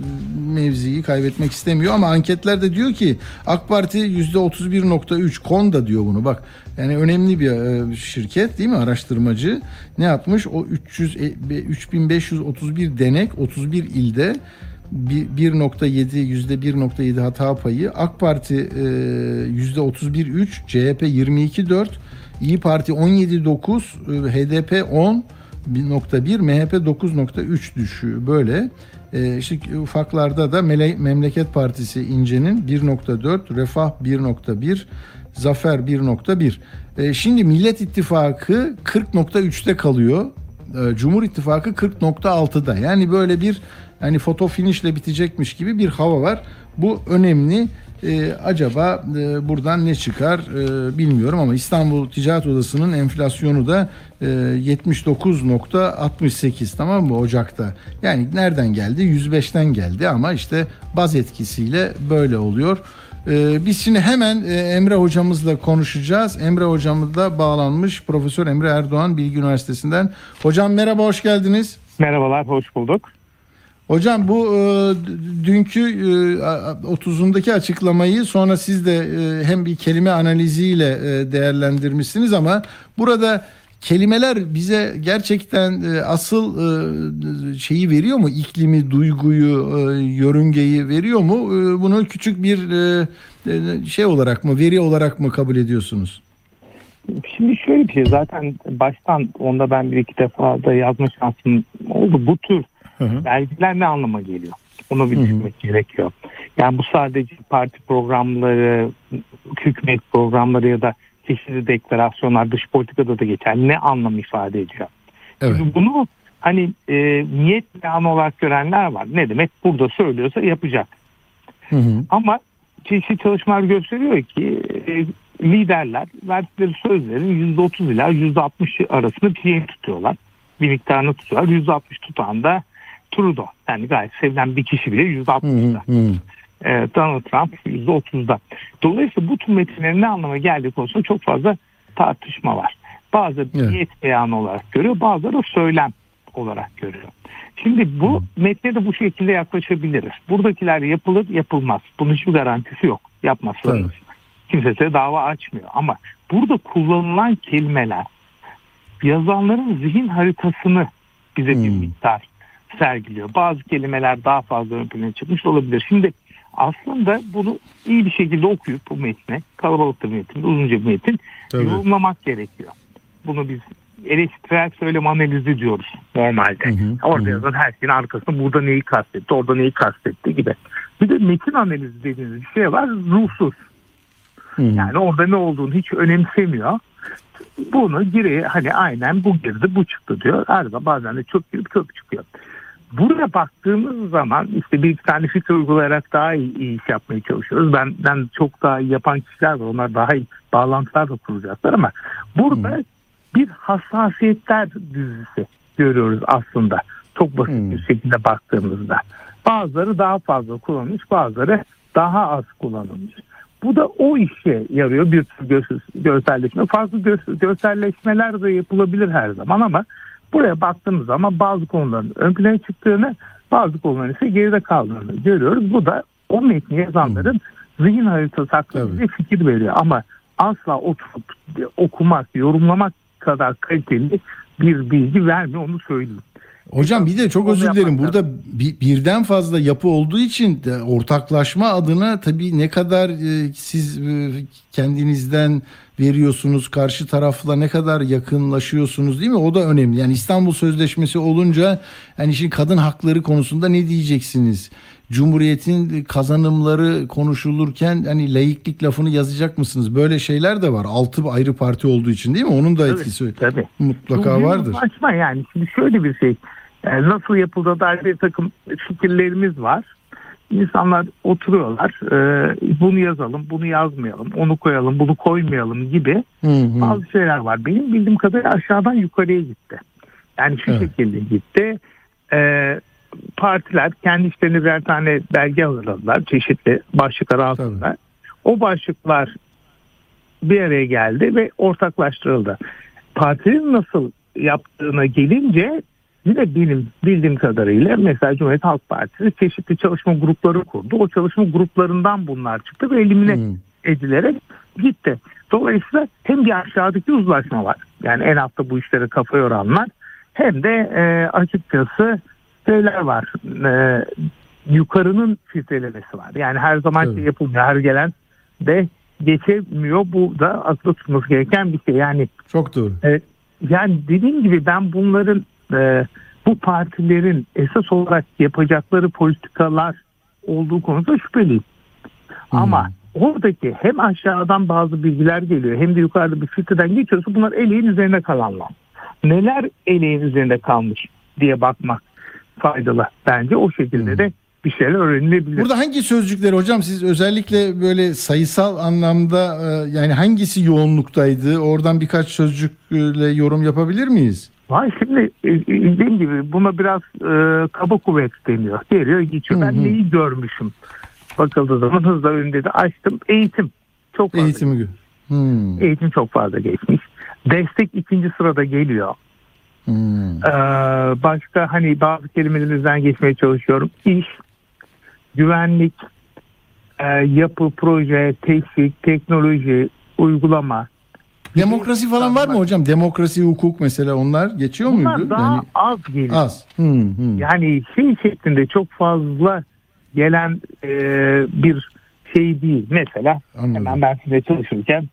mevziyi kaybetmek istemiyor ama anketler de diyor ki AK Parti %31.3 Konda diyor bunu bak. Yani önemli bir e, şirket değil mi araştırmacı. Ne yapmış? O 300 e, 3531 denek 31 ilde bir- 1.7 yüzde 1.7 hata payı AK Parti e, yüzde 31.3 CHP 22.4 İyi Parti 17.9 e, HDP 10 1.1 MHP 9.3 düşüyor böyle. Ee, işte ufaklarda da Mele- Memleket Partisi İnce'nin 1.4, Refah 1.1, Zafer 1.1. Ee, şimdi Millet İttifakı 40.3'te kalıyor. Ee, Cumhur İttifakı 40.6'da. Yani böyle bir hani foto finişle bitecekmiş gibi bir hava var. Bu önemli. Ee, acaba e, buradan ne çıkar e, bilmiyorum ama İstanbul Ticaret Odası'nın enflasyonu da e, 79.68 tamam mı Ocak'ta. Yani nereden geldi? 105'ten geldi ama işte baz etkisiyle böyle oluyor. Ee, biz şimdi hemen e, Emre hocamızla konuşacağız. Emre hocamız da bağlanmış. Profesör Emre Erdoğan Bilgi Üniversitesi'nden. Hocam merhaba hoş geldiniz.
Merhabalar, hoş bulduk.
Hocam bu e, dünkü e, a- 30'undaki açıklamayı sonra siz de e, hem bir kelime analiziyle e, değerlendirmişsiniz ama burada kelimeler bize gerçekten e, asıl e, şeyi veriyor mu? İklimi, duyguyu, e, yörüngeyi veriyor mu? E, bunu küçük bir e, şey olarak mı, veri olarak mı kabul ediyorsunuz?
Şimdi şöyle bir şey zaten baştan onda ben bir iki defa da yazma şansım oldu. Bu tür
Hı hı.
belgeler ne anlama geliyor? Onu bir düşünmek gerekiyor. Yani bu sadece parti programları, hükümet programları ya da çeşitli deklarasyonlar dış politikada da geçer. Ne anlam ifade ediyor?
Evet.
Şimdi bunu hani e, niyet beyanı olarak görenler var. Ne demek? Burada söylüyorsa yapacak.
Hı hı.
Ama çeşitli çalışmalar gösteriyor ki e, liderler verdikleri sözlerin %30 ila %60 arasında bir şey tutuyorlar. Bir miktarını tutuyorlar. %60 tutan da Trudeau. Yani gayet sevilen bir kişi bile
Hı
%60'da.
hı. hı.
E, Donald Trump %30'da. Dolayısıyla bu tür metinlerin ne anlama geldiği konusunda çok fazla tartışma var. Bazı
Evet.
niyet beyanı olarak görüyor, bazıları da söylem olarak görüyor. Şimdi bu metne de bu şekilde yaklaşabiliriz. Buradakiler yapılır yapılmaz. Bunun hiçbir garantisi yok. Yapmazlar.
Tabii.
Kimse size dava açmıyor. Ama burada kullanılan kelimeler yazanların zihin haritasını bize bir
Hmm.
miktar sergiliyor. Bazı kelimeler daha fazla ön plana çıkmış olabilir. Şimdi aslında bunu iyi bir şekilde okuyup bu metni, kalabalık bir metin, uzunca bir metin
Tabii.
yorumlamak gerekiyor. Bunu biz eleştirel söylem analizi diyoruz normalde.
Hı hı,
Orada
hı.
yazan her şeyin arkasında burada neyi kastetti, orada neyi kastetti gibi. Bir de metin analizi dediğimiz bir şey var, ruhsuz.
Hı.
Yani orada ne olduğunu hiç önemsemiyor. Bunu geri hani aynen bu girdi bu çıktı diyor. Zaman bazen de çok girip çok çıkıyor. Buraya baktığımız zaman işte bir tane fikir uygulayarak daha iyi, iyi iş yapmaya çalışıyoruz. Benden çok daha iyi yapan kişiler var. Onlar daha iyi bağlantılar da kuracaklar ama burada bir hassasiyetler dizisi görüyoruz aslında. Çok basit
Hmm.
bir şekilde baktığımızda. Bazıları daha fazla kullanılmış, bazıları daha az kullanılmış. Bu da o işe yarıyor bir tür göz, görselleşme. Farklı göz, görselleşmeler de yapılabilir her zaman ama buraya baktığımız zaman bazı konuların ön plana çıktığını, bazı konuların ise geride kaldığını görüyoruz. Bu da o metni yazanların zihin haritası hakkında bir fikir veriyor ama asla oturup okumak, yorumlamak kadar kaliteli bir bilgi vermiyor onu söyleyeyim.
Hocam bir de çok özür dilerim. Burada bir- birden fazla yapı olduğu için de ortaklaşma adına tabii ne kadar e, siz e, kendinizden veriyorsunuz karşı tarafla ne kadar yakınlaşıyorsunuz değil mi? O da önemli. Yani İstanbul Sözleşmesi olunca hani şimdi kadın hakları konusunda ne diyeceksiniz? Cumhuriyetin kazanımları konuşulurken hani laiklik lafını yazacak mısınız? Böyle şeyler de var. Altı ayrı parti olduğu için değil mi? Onun da
Tabii,
etkisi
tabii.
mutlaka
Bu
vardır.
Saçma yani. Şimdi şöyle bir şey. Yani nasıl yapıldığı dair bir takım fikirlerimiz var. İnsanlar oturuyorlar. e, bunu yazalım, bunu yazmayalım, onu koyalım, bunu koymayalım gibi
Hı hı.
bazı şeyler var. Benim bildiğim kadarıyla aşağıdan yukarıya gitti. Yani şu
Evet.
şekilde gitti. E, partiler kendi işlerine birer tane belge hazırladılar. Çeşitli başlıklar altında. O başlıklar bir araya geldi ve ortaklaştırıldı. Partinin nasıl yaptığına gelince yine benim bildiğim kadarıyla mesela Cumhuriyet Halk Partisi çeşitli çalışma grupları kurdu. O çalışma gruplarından bunlar çıktı ve elimine
Hı.
edilerek gitti. Dolayısıyla hem bir aşağıdaki uzlaşma var. Yani en altta bu işlere kafa yoranlar hem de e, açıkçası şeyler var. E, yukarının filtrelemesi var. Yani her zaman
Tabii.
şey yapılmıyor. Her gelen de geçemiyor. Bu da akla tutması gereken bir şey. Yani
Çok doğru.
e, yani dediğim gibi ben bunların e, bu partilerin esas olarak yapacakları politikalar olduğu konusunda şüpheliyim. Ama oradaki hem aşağıdan bazı bilgiler geliyor hem de yukarıda bir filtreden geçiyorsa bunlar eleğin üzerine kalanlar. Neler eleğin üzerinde kalmış diye bakmak faydalı. Bence o şekilde de bir şeyler öğrenilebilir.
Burada hangi sözcükler hocam siz özellikle böyle sayısal anlamda e, yani hangisi yoğunluktaydı? Oradan birkaç sözcükle yorum yapabilir miyiz?
Vay şimdi e, dediğim gibi buna biraz e, kaba kuvvet deniyor. Geliyor geçiyor.
Hı
Ben
hı.
neyi görmüşüm? Bakıldığı zaman hızla önünde de açtım. Eğitim. Çok fazla.
Eğitimi gö- Hmm,
Eğitim çok fazla geçmiş. Destek ikinci sırada geliyor.
hmm.
Ee, başka hani bazı kelimelerimizden geçmeye çalışıyorum. İş, güvenlik, e, yapı, proje, teşvik, teknoloji, uygulama.
Demokrasi falan var mı hocam? Demokrasi, hukuk mesela onlar geçiyor
Bunlar
muydu?
daha
Yani
az geliyor.
az. Hmm, hmm.
Yani şey şeklinde çok fazla gelen e, bir şey değil. Mesela
Anladım.
hemen ben size çalışırken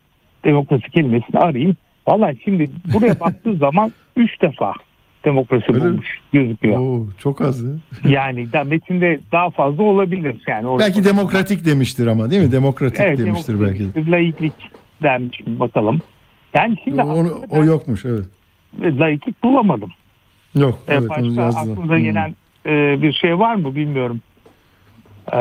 demokrasi kelimesini arayayım. Vallahi şimdi buraya baktığı zaman 3 defa demokrasi
Öyle mi?
bulmuş gözüküyor.
Oo, çok az. ya.
Yani metinde daha fazla olabilir. Yani orada-
Belki demokratik demiştir ama değil mi? Demokratik
evet,
demiştir belki.
demokrasi, Laiklik dermiş bakalım. Yani şimdi aslında
o yokmuş evet.
laiklik bulamadım.
Yok
Ee,
evet
başka aklınıza
Hmm.
gelen e, bir şey var mı bilmiyorum. Ee,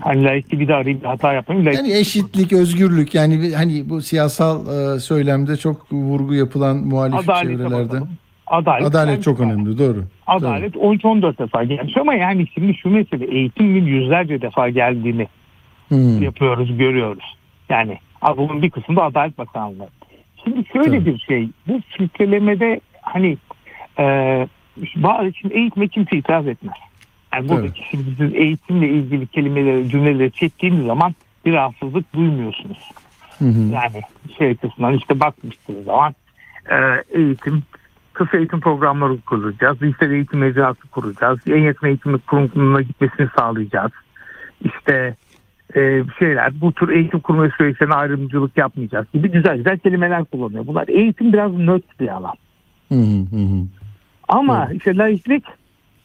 hani laikliği bir daha arayayım bir hata yapmayayım. Laik-
Yani eşitlik, özgürlük yani hani bu siyasal e, söylemde çok vurgu yapılan muhalif
Adalete
çevrelerde.
bakalım. Adalet,
Adalet
yani
çok önemli doğru.
Adalet 13-14 defa gelmiş ama yani şimdi şu mesele eğitimin yüzlerce defa geldiğini
Hmm.
yapıyoruz, görüyoruz. Yani bunun bir kısmı da Adalet Bakanlığı. Şimdi şöyle
Tabii.
bir şey, bu filtrelemede hani e, bazı şimdi eğitime kimse itiraz etmez. Yani buradaki şimdi siz eğitimle ilgili kelimeleri, cümleleri çektiğiniz zaman bir rahatsızlık duymuyorsunuz.
Hı hı.
Yani şey açısından işte bakmıştınız zaman e, eğitim, kısa eğitim programları kuracağız. Liseli eğitim mecrası kuracağız. En yakın eğitim kurumuna gitmesini sağlayacağız. İşte e, şeyler bu tür eğitim kurumu süreçlerine ayrımcılık yapmayacağız gibi güzel güzel kelimeler kullanıyor. Bunlar eğitim biraz nötr bir alan.
Hı hı hı hı.
Ama işte laiklik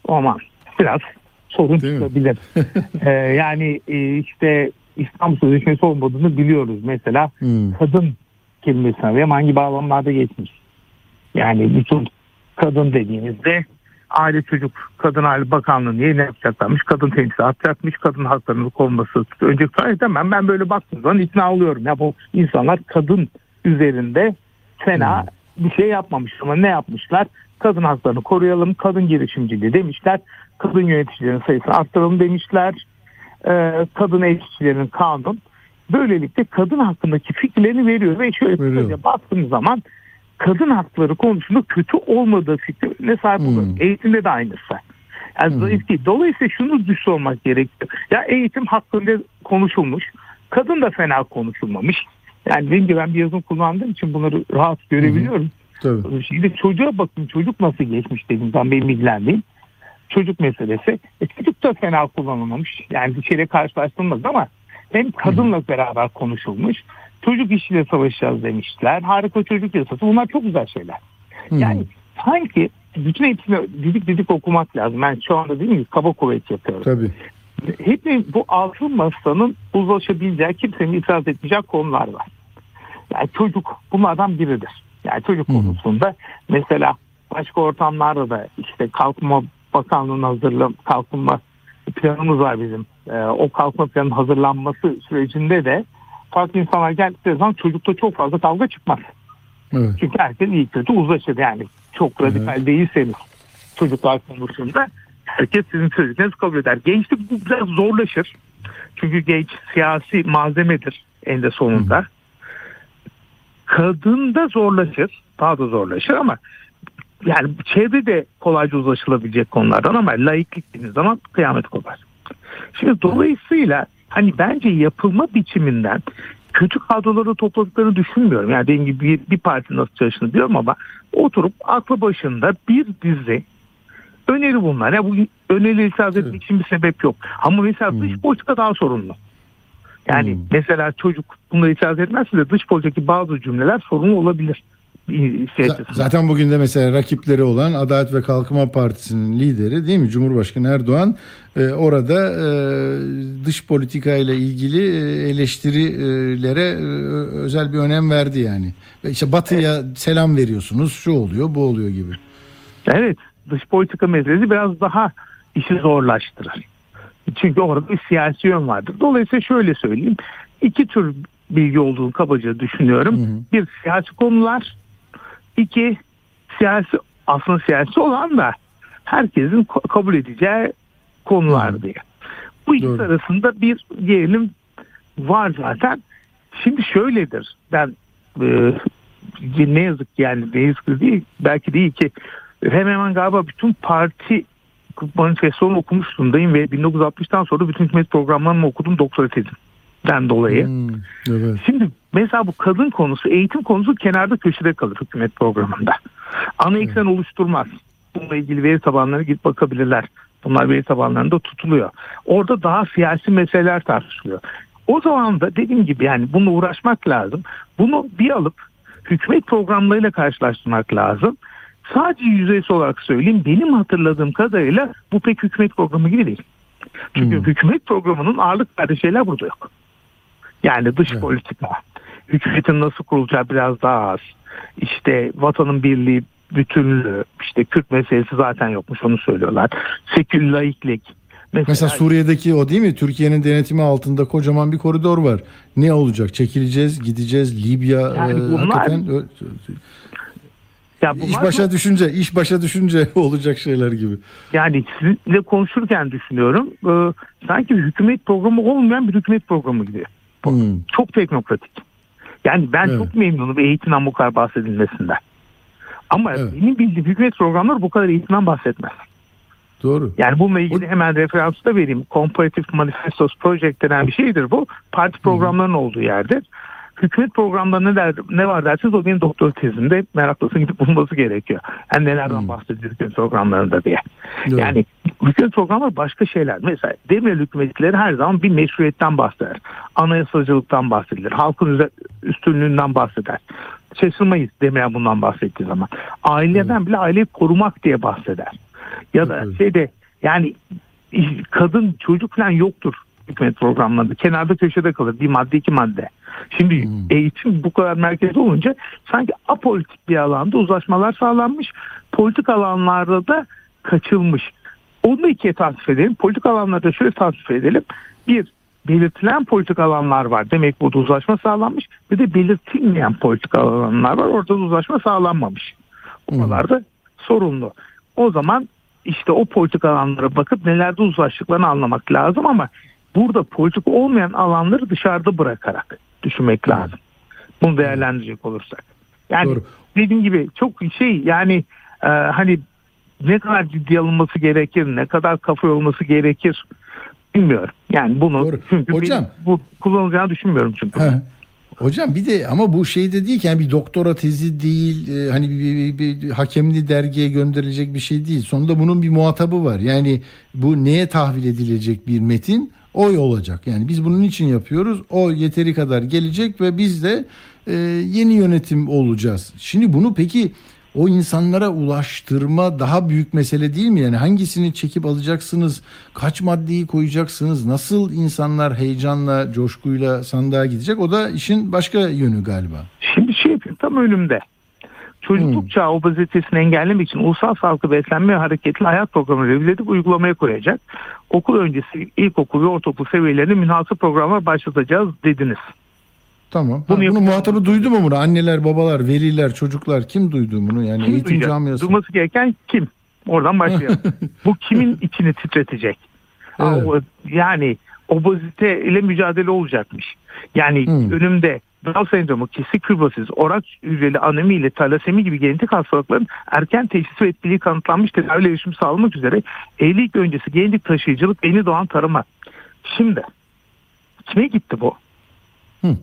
aman biraz sorun
Değil
çıkabilir. Ee, yani e, işte İslam Sözleşmesi olmadığını biliyoruz. Mesela
Hı.
kadın kelimesini arayalım hangi bağlamlarda geçmiş. Yani bütün kadın dediğimizde Aile Çocuk Kadın Aile Bakanlığı niye ne yapacaklarmış? Kadın temsil atacakmış. Kadın haklarının korunması. Önce demem ben böyle baktığım zaman ikna oluyorum. Ya bu insanlar kadın üzerinde fena bir şey yapmamış ama ne yapmışlar? Kadın haklarını koruyalım, kadın girişimciliği demişler. Kadın yöneticilerin sayısını arttıralım demişler. Ee, kadın eğitimcilerin kanun. Böylelikle kadın hakkındaki fikirlerini veriyor ve şöyle kısaca baktığım zaman kadın hakları konusunda kötü olmadığı fikrine sahip
Hmm.
oluyoruz. Eğitimde de aynısı. Yani
Hmm.
zayıf değil. Dolayısıyla şunu düşün olmak gerekiyor. Ya eğitim hakkında konuşulmuş. Kadın da fena konuşulmamış. Yani dediğim gibi ben bir yazım kullandığım için bunları rahat görebiliyorum.
Tabii.
Şimdi çocuğa bakın çocuk nasıl geçmiş dedim ben benim ilgilendiğim. Çocuk meselesi. E, çocuk da fena kullanılmamış. Yani bir şeyle karşılaştırılmaz ama hem kadınla beraber konuşulmuş. Çocuk işiyle savaşacağız demişler. Harika çocuk yasası. Bunlar çok güzel şeyler.
Hı.
Yani sanki bütün hepsini didik didik okumak lazım. Ben şu anda değil mi kaba kuvvet yapıyorum.
Tabii.
Hep bu altın masanın uzlaşabileceği kimsenin itiraz etmeyecek konular var. Yani çocuk bunlardan biridir. Yani çocuk
hı.
konusunda mesela başka ortamlarda da işte kalkınma bakanlığının hazırlam kalkınma planımız var bizim. Ee, o kalkınma planının hazırlanması sürecinde de farklı insanlar geldikleri zaman çocukta çok fazla kavga çıkmaz.
Evet.
Çünkü herkes iyi kötü uzlaşır yani. Çok radikal değilseniz çocuklar konusunda herkes sizin söylediklerinizi kabul eder. Gençlik bu biraz zorlaşır. Çünkü genç siyasi malzemedir en de sonunda. Kadında zorlaşır. Daha da zorlaşır ama yani çevre de kolayca uzlaşılabilecek konulardan ama laiklik dediğiniz zaman kıyamet kopar. Şimdi dolayısıyla hani bence yapılma biçiminden kötü kadroları topladıklarını düşünmüyorum. Yani dediğim gibi bir, bir parti nasıl çalıştığını biliyorum ama oturup aklı başında bir dizi öneri bunlar. Ya bu öneri itiraz etmek
Evet.
için bir sebep yok. Ama mesela
Hmm.
dış politika daha sorunlu. Yani
Hmm.
mesela çocuk bunları itiraz etmezse de dış politikadaki bazı cümleler sorunlu olabilir. Şey.
Zaten bugün de mesela rakipleri olan Adalet ve Kalkınma Partisi'nin lideri değil mi Cumhurbaşkanı Erdoğan e, orada e, dış politika ile ilgili e, eleştirilere e, özel bir önem verdi yani. Ve işte Batı'ya selam veriyorsunuz şu oluyor bu oluyor gibi.
Evet dış politika meselesi biraz daha işi zorlaştırır. Çünkü orada bir siyasi yön vardır. Dolayısıyla şöyle söyleyeyim. iki tür bilgi olduğunu kabaca düşünüyorum.
Hı hı.
Bir siyasi konular. İki siyasi aslında siyasi olan da herkesin kabul edeceği konular diye. Bu ikisi
Doğru.
arasında bir gerilim var zaten. Şimdi şöyledir. Ben e, ne yazık ki yani ne yazık ki değil belki değil ki hemen hemen galiba bütün parti manifestolarını okumuş durumdayım ve 1960'tan sonra bütün hükümet programlarını okudum doktora tezimden dolayı.
Hmm, evet.
Şimdi mesela bu kadın konusu, eğitim konusu kenarda köşede kalır hükümet programında. Ana eksen oluşturmaz. Bununla ilgili veri tabanlarına gidip bakabilirler. Bunlar veri tabanlarında tutuluyor. Orada daha siyasi meseleler tartışılıyor. O zaman da dediğim gibi yani bununla uğraşmak lazım. Bunu bir alıp hükümet programlarıyla karşılaştırmak lazım. Sadece yüzeysel olarak söyleyeyim benim hatırladığım kadarıyla bu pek hükümet programı gibi değil. Çünkü
Hmm.
hükümet programının ağırlık verdiği şeyler burada yok. Yani dış
Evet.
politika, hükümetin nasıl kurulacağı biraz daha az. İşte vatanın birliği, bütünlüğü, işte Kürt meselesi zaten yokmuş onu söylüyorlar. Sekül laiklik.
Mesela Suriye'deki o değil mi? Türkiye'nin denetimi altında kocaman bir koridor var. Ne olacak? Çekileceğiz, gideceğiz. Libya
Yani
e,
bunlar-
hakikaten ö-
ya
iş başa düşünce, iş başa düşünce olacak şeyler gibi.
Yani sizinle konuşurken düşünüyorum. e, sanki hükümet programı olmayan bir hükümet programı
Hmm.
Çok teknokratik. Yani ben
Evet.
çok memnunum eğitimden bu kadar bahsedilmesinden. Ama
Evet.
benim bildiğim hükümet programları bu kadar eğitimden bahsetmez.
Doğru.
Yani bununla ilgili
O-
hemen referansı da vereyim. Comparative Manifestos Project denen bir şeydir bu. Parti programlarının olduğu yerdir. Hükümet programlarında ne, der, ne var derseniz o benim doktor tezimde meraklısın gidip bulması gerekiyor. Yani nelerden
Hmm.
bahsediyor hükümet programlarında diye.
Doğru.
Yani hükümet programları başka şeyler. Mesela Demirel hükümetleri her zaman bir meşruiyetten bahseder. Anayasacılıktan bahsedilir. Halkın üstünlüğünden bahseder. Şaşırmayız Demirel bundan bahsettiği zaman. Aileden bile aileyi korumak diye bahseder. Ya da
Evet.
şeyde yani kadın çocuk falan yoktur hükümet programlarında. Kenarda köşede kalır. Bir madde iki madde. Şimdi
Hmm.
eğitim bu kadar merkezde olunca sanki apolitik bir alanda uzlaşmalar sağlanmış. Politik alanlarda da kaçılmış. Onu da ikiye tasnif edelim. Politik alanlarda şöyle tasnif edelim. Bir, belirtilen politik alanlar var. Demek burada uzlaşma sağlanmış. Bir de belirtilmeyen politik alanlar var. Orada da uzlaşma sağlanmamış. Oralar da sorunlu. O zaman işte o politik alanlara bakıp nelerde uzlaştıklarını anlamak lazım ama burada politik olmayan alanları dışarıda bırakarak düşünmek lazım. Bunu değerlendirecek olursak. Yani
Doğru.
dediğim gibi çok şey yani e, hani ne kadar ciddi alınması gerekir, ne kadar kafa olması gerekir bilmiyorum. Yani bunu
Doğru.
çünkü
Hocam.
bu kullanılacağını düşünmüyorum çünkü.
He. Hocam bir de ama bu şey de değil ki yani bir doktora tezi değil e, hani bir, bir, bir- bir hakemli dergiye gönderilecek bir şey değil. Sonunda bunun bir muhatabı var. Yani bu neye tahvil edilecek bir metin oy olacak. Yani biz bunun için yapıyoruz. O yeteri kadar gelecek ve biz de e, yeni yönetim olacağız. Şimdi bunu peki o insanlara ulaştırma daha büyük mesele değil mi? Yani hangisini çekip alacaksınız? Kaç maddeyi koyacaksınız? Nasıl insanlar heyecanla, coşkuyla sandığa gidecek? O da işin başka yönü galiba.
Şimdi şey yapayım tam önümde. Çocukluk
Hmm.
çağı obezitesini engellemek için Ulusal Sağlıklı Beslenme ve Hareketli Hayat Programı revize edip uygulamaya koyacak. Okul öncesi ilkokul ve ortaokul seviyelerinde münhasır programlar başlatacağız dediniz.
Tamam. Ha,
Bunu
bunu
yapacağız.
muhatabı duydu mu bunu? Anneler, babalar, veliler, çocuklar kim duydu bunu? Yani
Kim
eğitim
duyacak?
camiası.
Duyması gereken kim? Oradan başlayalım. Bu kimin içini titretecek? Ha,
Evet.
Yani obezite ile mücadele olacakmış. Yani
Hmm.
önümde Down sendromu, kesik kürbasiz, orak hücreli anemi ile talasemi gibi genetik hastalıkların erken teşhisi ve etkiliği kanıtlanmış tedavi erişimi sağlamak üzere evlilik öncesi genetik taşıyıcılık yeni doğan tarıma. Şimdi kime gitti bu?
Hı.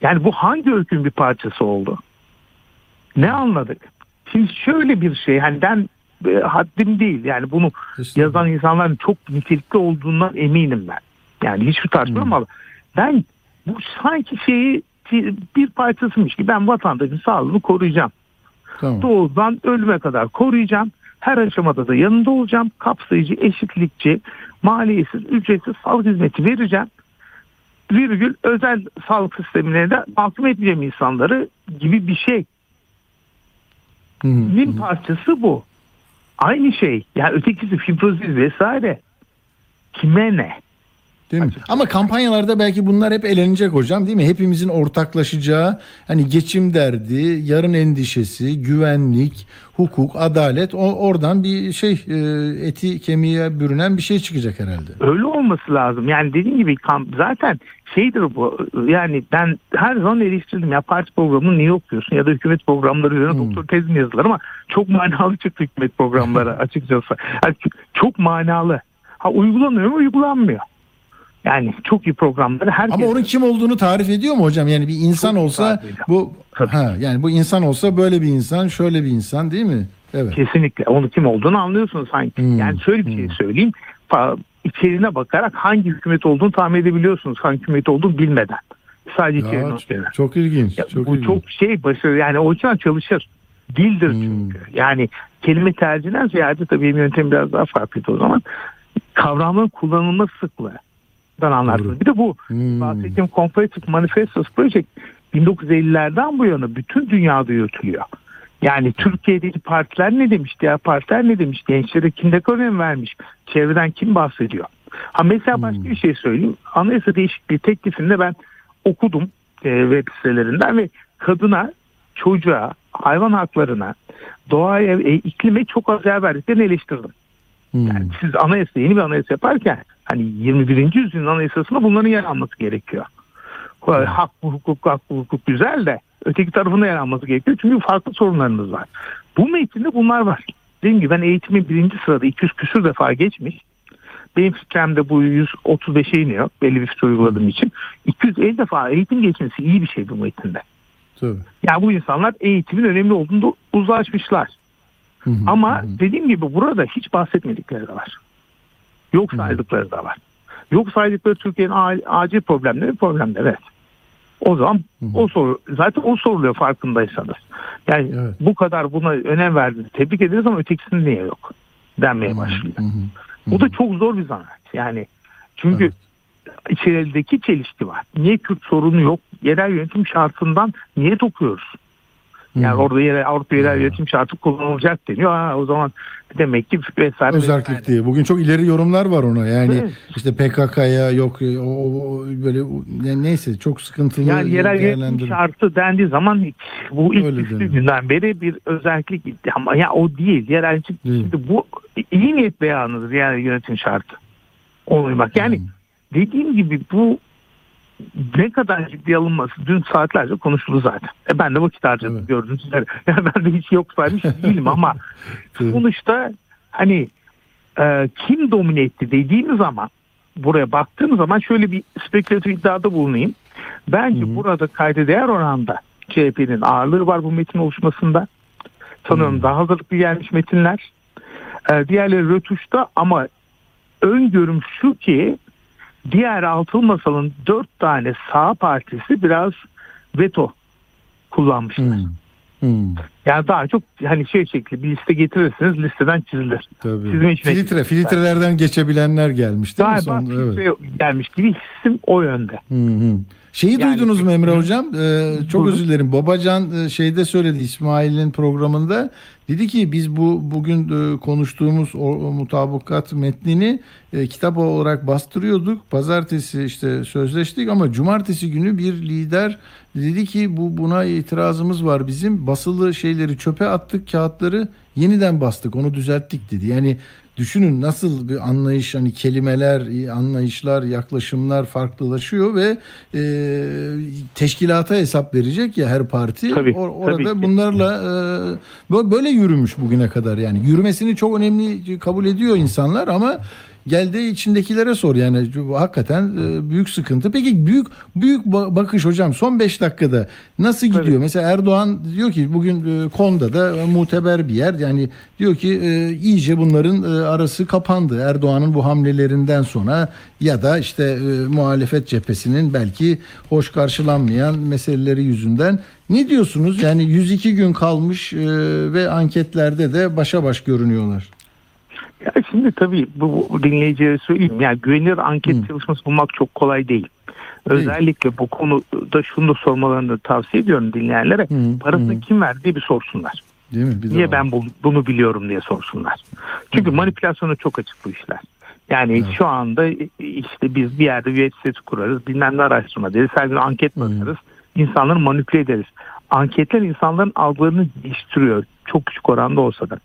Yani bu hangi öykünün bir parçası oldu? Ne anladık? Şimdi şöyle bir şey hani ben e, haddim değil yani bunu
Estağfurullah.
yazan insanların çok nitelikli olduğundan eminim ben. Yani hiçbir tartışmam ama ben bu sanki şeyi bir parçasıymış ki ben vatandaşın sağlığını koruyacağım.
Tamam.
Doğudan ölüme kadar koruyacağım. Her aşamada da yanında olacağım. Kapsayıcı, eşitlikçi, maliyetsiz, ücretsiz sağlık hizmeti vereceğim. Virgül özel sağlık sistemine de mahkum etmeyeceğim insanları gibi bir şey.
Hı.
Nin parçası bu. Aynı şey. Yani ötekisi fibrozis vesaire. Kime ne?
Değil mi? Ama kampanyalarda belki bunlar hep elenecek hocam değil mi? Hepimizin ortaklaşacağı hani geçim derdi, yarın endişesi, güvenlik, hukuk, adalet o, oradan bir şey e, eti kemiğe bürünen bir şey çıkacak herhalde.
Öyle olması lazım. Yani dediğim gibi kamp zaten şeydir bu. Yani ben her zaman eleştirdim ya parti programını niye okuyorsun ya da hükümet programları üzerine
Hmm.
doktor tezim yazılır ama çok manalı çıktı hükümet programları açıkçası. Yani çok manalı. Ha uygulanıyor mu? Uygulanmıyor. Yani çok iyi programları herkes
Ama onun kim olduğunu tarif ediyor mu hocam? Yani bir insan
Çok
olsa bu
Tabii.
ha yani bu insan olsa böyle bir insan, şöyle bir insan değil mi? Evet.
Kesinlikle. Onu kim olduğunu anlıyorsun sanki.
Hmm,
Yani şöyle bir şey
hmm.
söyleyeyim. İçeriğine bakarak hangi hükümet olduğunu tahmin edebiliyorsunuz. Hangi hükümet olduğunu bilmeden. Sadece
Ya, çok, ilginç.
Ya
çok
bu
ilginç.
çok şey başarı yani o yüzden çalışır. Dildir
Hmm.
çünkü. Yani kelime tercihinden ziyade tabii yöntem biraz daha farklıydı o zaman. Kavramların kullanılma sıklığı. Anlarsınız.
Doğru.
Bir de bu
Hmm.
bahsettiğim Comparative Manifestos Project 1950'lerden bu yana bütün dünyada yürütülüyor. Yani Türkiye'deki partiler ne demiş, diğer partiler ne demiş, gençlere kim ne önem vermiş, çevreden kim bahsediyor. Ha mesela başka bir şey söyleyeyim. Anayasa değişikliği teklifinde ben okudum e, web sitelerinden ve kadına, çocuğa, hayvan haklarına, doğaya ve iklime çok az yer verdiklerini eleştirdim.
Hmm.
Yani siz anayasa yeni bir anayasa yaparken hani 21. yüzyılın anayasasında bunların yer alması gerekiyor. Hak, hukuk, hak, hukuk güzel de öteki tarafında yer alması gerekiyor. Çünkü farklı sorunlarımız var. Bu metinde bunlar var. Dediğim gibi ben eğitimin birinci sırada 200 küsür defa geçmiş. Benim fikremde bu 135'e iniyor belli bir fikir uyguladığım için. 250 defa eğitim geçmesi iyi bir şey bu metinde.
Tabii.
Yani bu insanlar eğitimin önemli olduğunu uzlaşmışlar.
Hı hı,
Ama
hı hı.
dediğim gibi burada hiç bahsetmedikleri de var. Yok saydıkları da var. Yok saydıkları Türkiye'nin acil problemleri problemler evet. O zaman o soru zaten o soruluyor farkındaysanız. Yani
Evet.
bu kadar buna önem verdi. Tebrik ederiz ama ötekisinin niye yok denmeye başlıyor.
Hı hı.
Bu da çok zor bir zanaat. Yani çünkü
Evet.
içerideki çelişki var. Niye Kürt sorunu yok? Yerel yönetim şartından niyet okuyoruz. Yani
Hı.
orada yerel, Avrupa yerel
Ya.
yönetim şartı kullanılacak deniyor. Ha, o zaman demek ki vesaire.
Özellik
vesaire.
diye. Bugün çok ileri yorumlar var ona. Yani
Evet.
işte PKK'ya yok o, o- o böyle yani neyse çok sıkıntılı
Yani yerel yönetim şartı dendiği zaman bu ilk
Öyle
günden beri bir özellik gitti. Ama ya o değil. Yerel yönetim-
Değil.
şimdi bu iyi niyet beyanıdır yerel yönetim şartı. Ona uymak. Yani
Hmm.
dediğim gibi bu ne kadar ciddiye alınması dün saatlerce konuşuldu zaten. E ben de vakit harcadım
Evet.
gördüğünüz üzere. Yani ben de hiç yok saymış değilim ama sonuçta hani e, kim domine etti dediğimiz zaman buraya baktığım zaman şöyle bir spekülatif iddiada bulunayım. Bence burada kayda değer oranda CHP'nin ağırlığı var bu metin oluşmasında. Sanıyorum daha hazırlıklı gelmiş metinler. E, diğerleri rötuşta ama öngörüm şu ki diğer altılı masalın dört tane sağ partisi biraz veto kullanmışlar.
Hmm. Hmm.
Yani daha çok hani şey şekli bir liste getirirsiniz listeden çizilir.
Tabii.
Sizin için-
Filtre, filtrelerden geçebilenler gelmiş değil mi?
Galiba
Son- evet.
gelmiş gibi hissim o yönde.
Hı hı. Şeyi
Yani-
duydunuz mu Emre Hocam? Ee, çok özür dilerim. Babacan e, şeyde söyledi İsmail'in programında. Dedi ki biz bu bugün e, konuştuğumuz o, o mutabakat metnini e, kitap olarak bastırıyorduk. Pazartesi işte sözleştik ama cumartesi günü bir lider dedi ki bu buna itirazımız var bizim. Basılı şeyleri çöpe attık, kağıtları yeniden bastık. Onu düzelttik dedi. Yani Düşünün nasıl bir anlayış hani kelimeler, anlayışlar, yaklaşımlar farklılaşıyor ve e, teşkilata hesap verecek ya her parti.
Tabii,
Or- orada
tabii ki.
bunlarla e, bö- böyle yürümüş bugüne kadar yani. Yürümesini çok önemli kabul ediyor insanlar ama geldiği içindekilere sor yani hakikaten e, büyük sıkıntı. Peki büyük büyük ba- bakış hocam son 5 dakikada nasıl gidiyor?
Tabii.
Mesela Erdoğan diyor ki bugün e, Konda'da e, muteber bir yer yani diyor ki iyice bunların arası kapandı. Erdoğan'ın bu hamlelerinden sonra ya da işte muhalefet cephesinin belki hoş karşılanmayan meseleleri yüzünden. Ne diyorsunuz? Yani 102 gün kalmış ve anketlerde de başa baş görünüyorlar.
Ya şimdi tabii bu, bu dinleyicilere söyleyeyim. Yani güvenilir anket çalışması bulmak çok kolay değil. Özellikle bu konuda şunu da sormalarını tavsiye ediyorum dinleyenlere.
Hı,
Parasını
hı.
kim verdi diye bir sorsunlar.
Değil mi? Bir
Niye
o.
ben bu- bunu biliyorum diye sorsunlar. Çünkü manipülasyona çok açık bu işler. Yani şu anda işte biz bir yerde bir web sitesi kurarız, bilmem ne araştırma deriz, her gün anket basarız, insanları manipüle ederiz. Anketler insanların algılarını değiştiriyor. Çok küçük oranda olsa da.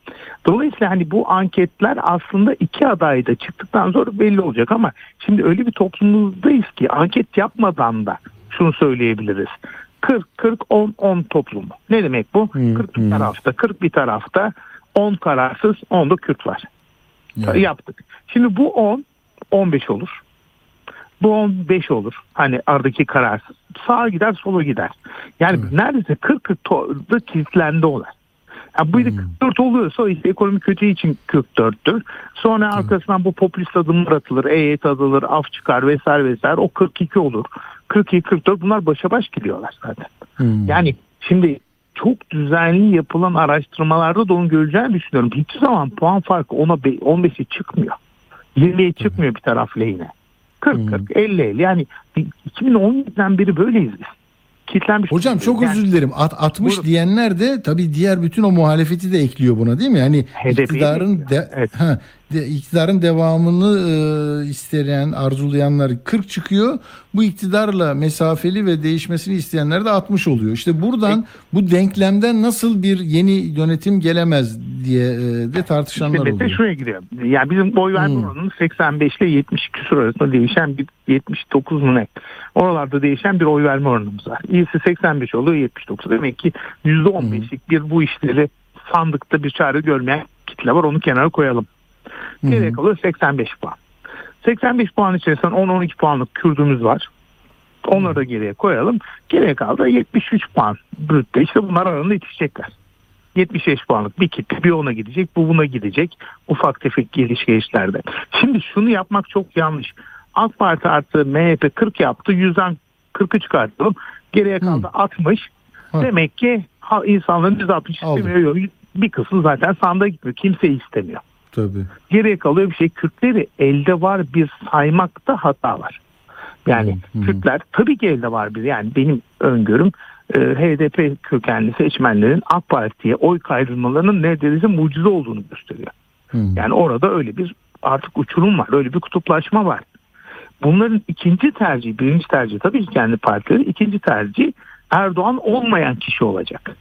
Dolayısıyla hani bu anketler aslında iki aday da çıktıktan sonra belli olacak ama şimdi öyle bir toplumumuzdayız ki anket yapmadan da şunu söyleyebiliriz. 40 40 10 10 toplumu. Ne demek bu?
Hı,
40 bir tarafta, 40 bir tarafta 10 kararsız, 10 da Kürt var.
Yani.
Yaptık. Şimdi bu 10 15 olur. Bu 15 olur. Hani aradaki kararsız. Sağa gider, sola gider. Yani
Evet.
neredeyse 40 40'da kilitlendi olay. Yani bu
Hmm.
44 oluyorsa işte ekonomi kötü için 44'tür. Sonra arkasından bu popülist adımlar atılır, EYT atılır, af çıkar vesaire vesaire. O 42 olur. 42 44 bunlar başa baş gidiyorlar zaten.
Hmm.
Yani şimdi çok düzenli yapılan araştırmalarda da onu göreceğini düşünüyorum. Hiçbir zaman puan farkı ona 15'e çıkmıyor. 20'ye çıkmıyor bir taraf lehine. 40 40 50 50 yani 2017'den beri böyleyiz biz. Kitlenmiş.
Hocam çok
Yani
özür dilerim. At, 60
Buyurun.
diyenler de tabii diğer bütün o muhalefeti de ekliyor buna değil mi? Yani
HDP'yi
iktidarın de,
Evet.
ha, de- iktidarın devamını e, isteyen, arzulayanlar 40 çıkıyor. Bu iktidarla mesafeli ve değişmesini isteyenler de 60 oluyor. İşte buradan bu denklemden nasıl bir yeni yönetim gelemez diye e, de tartışanlar
İşte
oluyor.
şuraya gidiyor. Yani bizim oy verme
Hmm.
oranımız 85 ile 70 küsur arasında değişen bir 79 mu ne? Oralarda değişen bir oy verme oranımız var. İyisi 85 oluyor 79. Demek ki %15'lik bir bu işleri sandıkta bir çare görmeyen kitle var. Onu kenara koyalım. Geriye kalıyor 85 puan. 85 puan içerisinde 10-12 puanlık Kürdümüz var. Onları da geriye koyalım. Geriye kaldı 73 puan brütte. İşte bunlar arasında yetişecekler. 75 puanlık bir kitle bir ona gidecek bu buna gidecek ufak tefek geliş gelişlerde. Şimdi şunu yapmak çok yanlış. AK Parti artı MHP 40 yaptı 100'den 40'ı çıkartalım. Geriye kaldı 60.
Ha.
Demek ki insanların %60
Aldı.
istemiyor. Bir kısmı zaten sandığa gitmiyor. Kimse istemiyor.
Tabii.
Geriye kalıyor bir şey. Kürtleri elde var bir saymakta hata var. Yani
hı.
Kürtler tabii ki elde var bir. Yani benim öngörüm e, HDP kökenli seçmenlerin AK Parti'ye oy kaydırmalarının neredeyse mucize olduğunu gösteriyor.
Hı.
Yani orada öyle bir artık uçurum var. Öyle bir kutuplaşma var. Bunların ikinci tercihi, birinci tercihi tabii ki kendi partileri. ikinci tercih Erdoğan olmayan kişi olacak.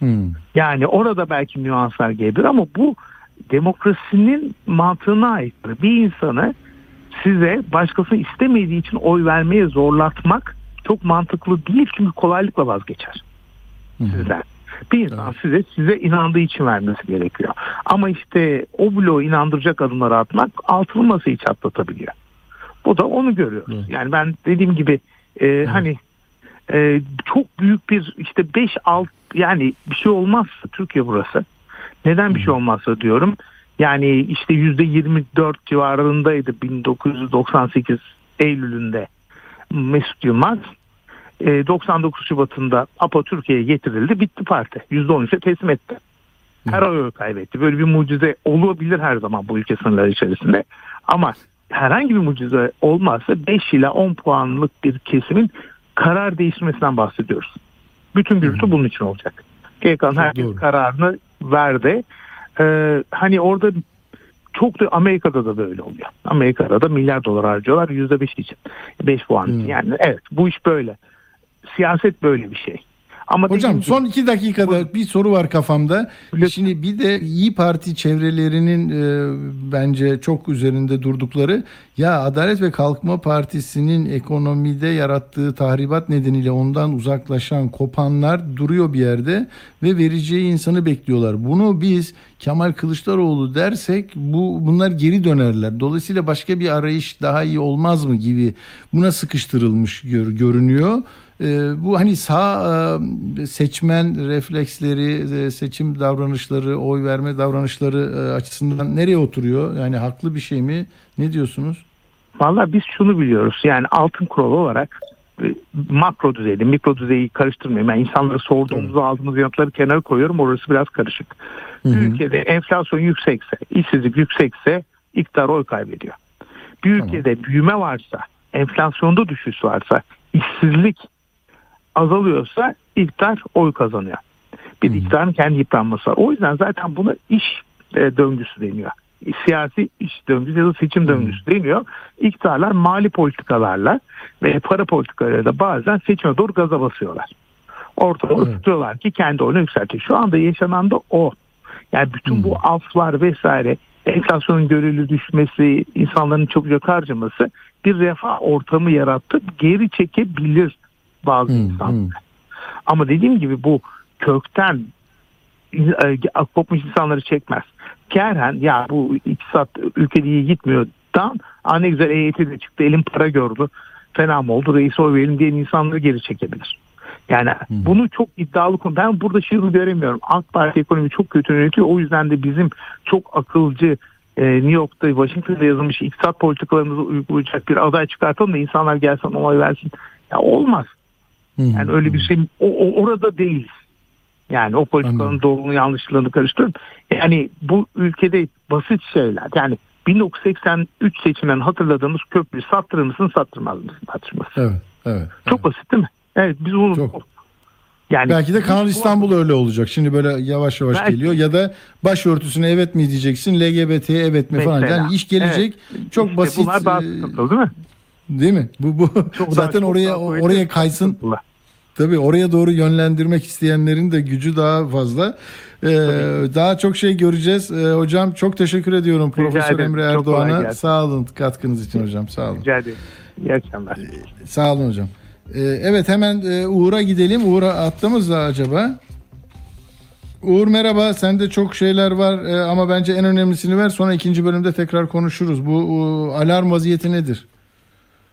Hı.
Yani orada belki nüanslar gelebilir ama bu demokrasinin mantığına aykırı. Bir insanı size başkası istemediği için oy vermeye zorlatmak çok mantıklı değil çünkü kolaylıkla vazgeçer sizden. Bir insan size size inandığı için vermesi gerekiyor. Ama işte o bloğu inandıracak adımları atmak altılı masayı çatlatabiliyor. Bu da onu görüyoruz. Yani ben dediğim gibi e, hani e, çok büyük bir işte 5 alt yani bir şey olmazsa Türkiye burası. Neden bir şey olmazsa diyorum. Yani işte yüzde 24 civarındaydı 1998 Eylül'ünde Mesut Yılmaz. E, 99 Şubat'ında APA Türkiye'ye getirildi. Bitti parti. %13'e teslim etti. Her oy kaybetti. Böyle bir mucize olabilir her zaman bu ülke sınırları içerisinde. Ama herhangi bir mucize olmazsa 5 ila 10 puanlık bir kesimin karar değiştirmesinden bahsediyoruz. Bütün gürültü bunun için olacak. Geri kalan herkes
doğru.
kararını verdi. Ee, hani orada çok da Amerika'da da böyle oluyor. Amerika'da da milyar dolar harcıyorlar %5 için. 5 puan için.
Hmm.
Yani evet bu iş böyle. Siyaset böyle bir şey. Ama
Hocam son iki dakikada bir soru var kafamda.
Lütfen.
Şimdi bir de İyi Parti çevrelerinin e, bence çok üzerinde durdukları ya Adalet ve Kalkınma Partisi'nin ekonomide yarattığı tahribat nedeniyle ondan uzaklaşan kopanlar duruyor bir yerde ve vereceği insanı bekliyorlar. Bunu biz Kemal Kılıçdaroğlu dersek bu bunlar geri dönerler. Dolayısıyla başka bir arayış daha iyi olmaz mı gibi buna sıkıştırılmış gör, görünüyor. Ee, bu hani sağ e, seçmen refleksleri, e, seçim davranışları, oy verme davranışları e, açısından nereye oturuyor? Yani haklı bir şey mi? Ne diyorsunuz?
Valla biz şunu biliyoruz. Yani altın kuralı olarak makro düzeyde, mikro düzeyi karıştırmıyorum. Yani insanlara sorduğumuzda aldığımız yanıtları kenara koyuyorum. Orası biraz karışık. Bir ülkede enflasyon yüksekse, işsizlik yüksekse iktidar oy kaybediyor. Bir ülkede büyüme varsa, enflasyonda düşüş varsa, işsizlik azalıyorsa iktidar oy kazanıyor. Bir de iktidarın kendi yıpranması var. O yüzden zaten buna iş e, döngüsü deniyor. Siyasi iş döngüsü ya da seçim döngüsü deniyor. İktidarlar mali politikalarla ve para politikalarıyla da bazen seçime doğru gaza basıyorlar. Ortamı ısıtıyorlar ki kendi oyunu yükseltiyor. Şu anda yaşanan da o. Yani bütün bu aflar vesaire enflasyonun görülü düşmesi, insanların çabucak harcaması bir refah ortamı yaratıp geri çekebilir bazı
Hı,
insanları. Ama dediğim gibi bu kökten e, kopmuş insanları çekmez. Kerhen ya bu iktisat ülkede iyi gitmiyordan Aa ne güzel EYT de çıktı elim para gördü fena mı oldu reis oy verelim diyen insanları geri çekebilir. Yani bunu çok iddialı konu. Ben burada şey göremiyorum. AK Parti ekonomi çok kötü yönetiyor. O yüzden de bizim çok akılcı e, New York'ta Washington'da yazılmış iktisat politikalarımızı uygulayacak bir aday çıkartalım da insanlar gelsin onay versin. Ya olmaz. Yani öyle bir şey o, o- orada değiliz. Yani o politikanın doğruluğunu yanlışlığını karıştırın. Yani bu ülkede basit şeyler. Yani 1983 seçimden hatırladığımız köprüyü sattırır mısın sattırmaz mısın tartışması.
Evet, evet.
Çok basit değil mi? Evet biz bunu
Çok.
yani
Belki de Kanal İstanbul öyle olacak. Şimdi böyle yavaş yavaş
Belki.
geliyor ya da başörtüsüne evet mi diyeceksin, LGBT'ye evet mi falan.
Mesela.
Yani iş gelecek. Çok
İşte
basit.
Bunlar daha
e,
sıkıntılı değil mi?
Değil mi? Bu bu
Çok daha-
zaten
çok
oraya
daha
oraya kaysın.
sıkıntılı.
Tabii oraya doğru yönlendirmek isteyenlerin de gücü daha fazla. Ee, daha çok şey göreceğiz. Ee, hocam çok teşekkür ediyorum Profesör
ederim.
Emre Erdoğan'a. Sağ olun katkınız için hocam. Sağ olun.
Rica ederim. İyi akşamlar.
Sağ olun hocam. Ee, evet hemen e, Uğur'a gidelim. Uğur'a attığımız da acaba. Uğur merhaba. Sende çok şeyler var e, ama bence en önemlisini ver. Sonra ikinci bölümde tekrar konuşuruz. Bu e, alarm vaziyeti nedir?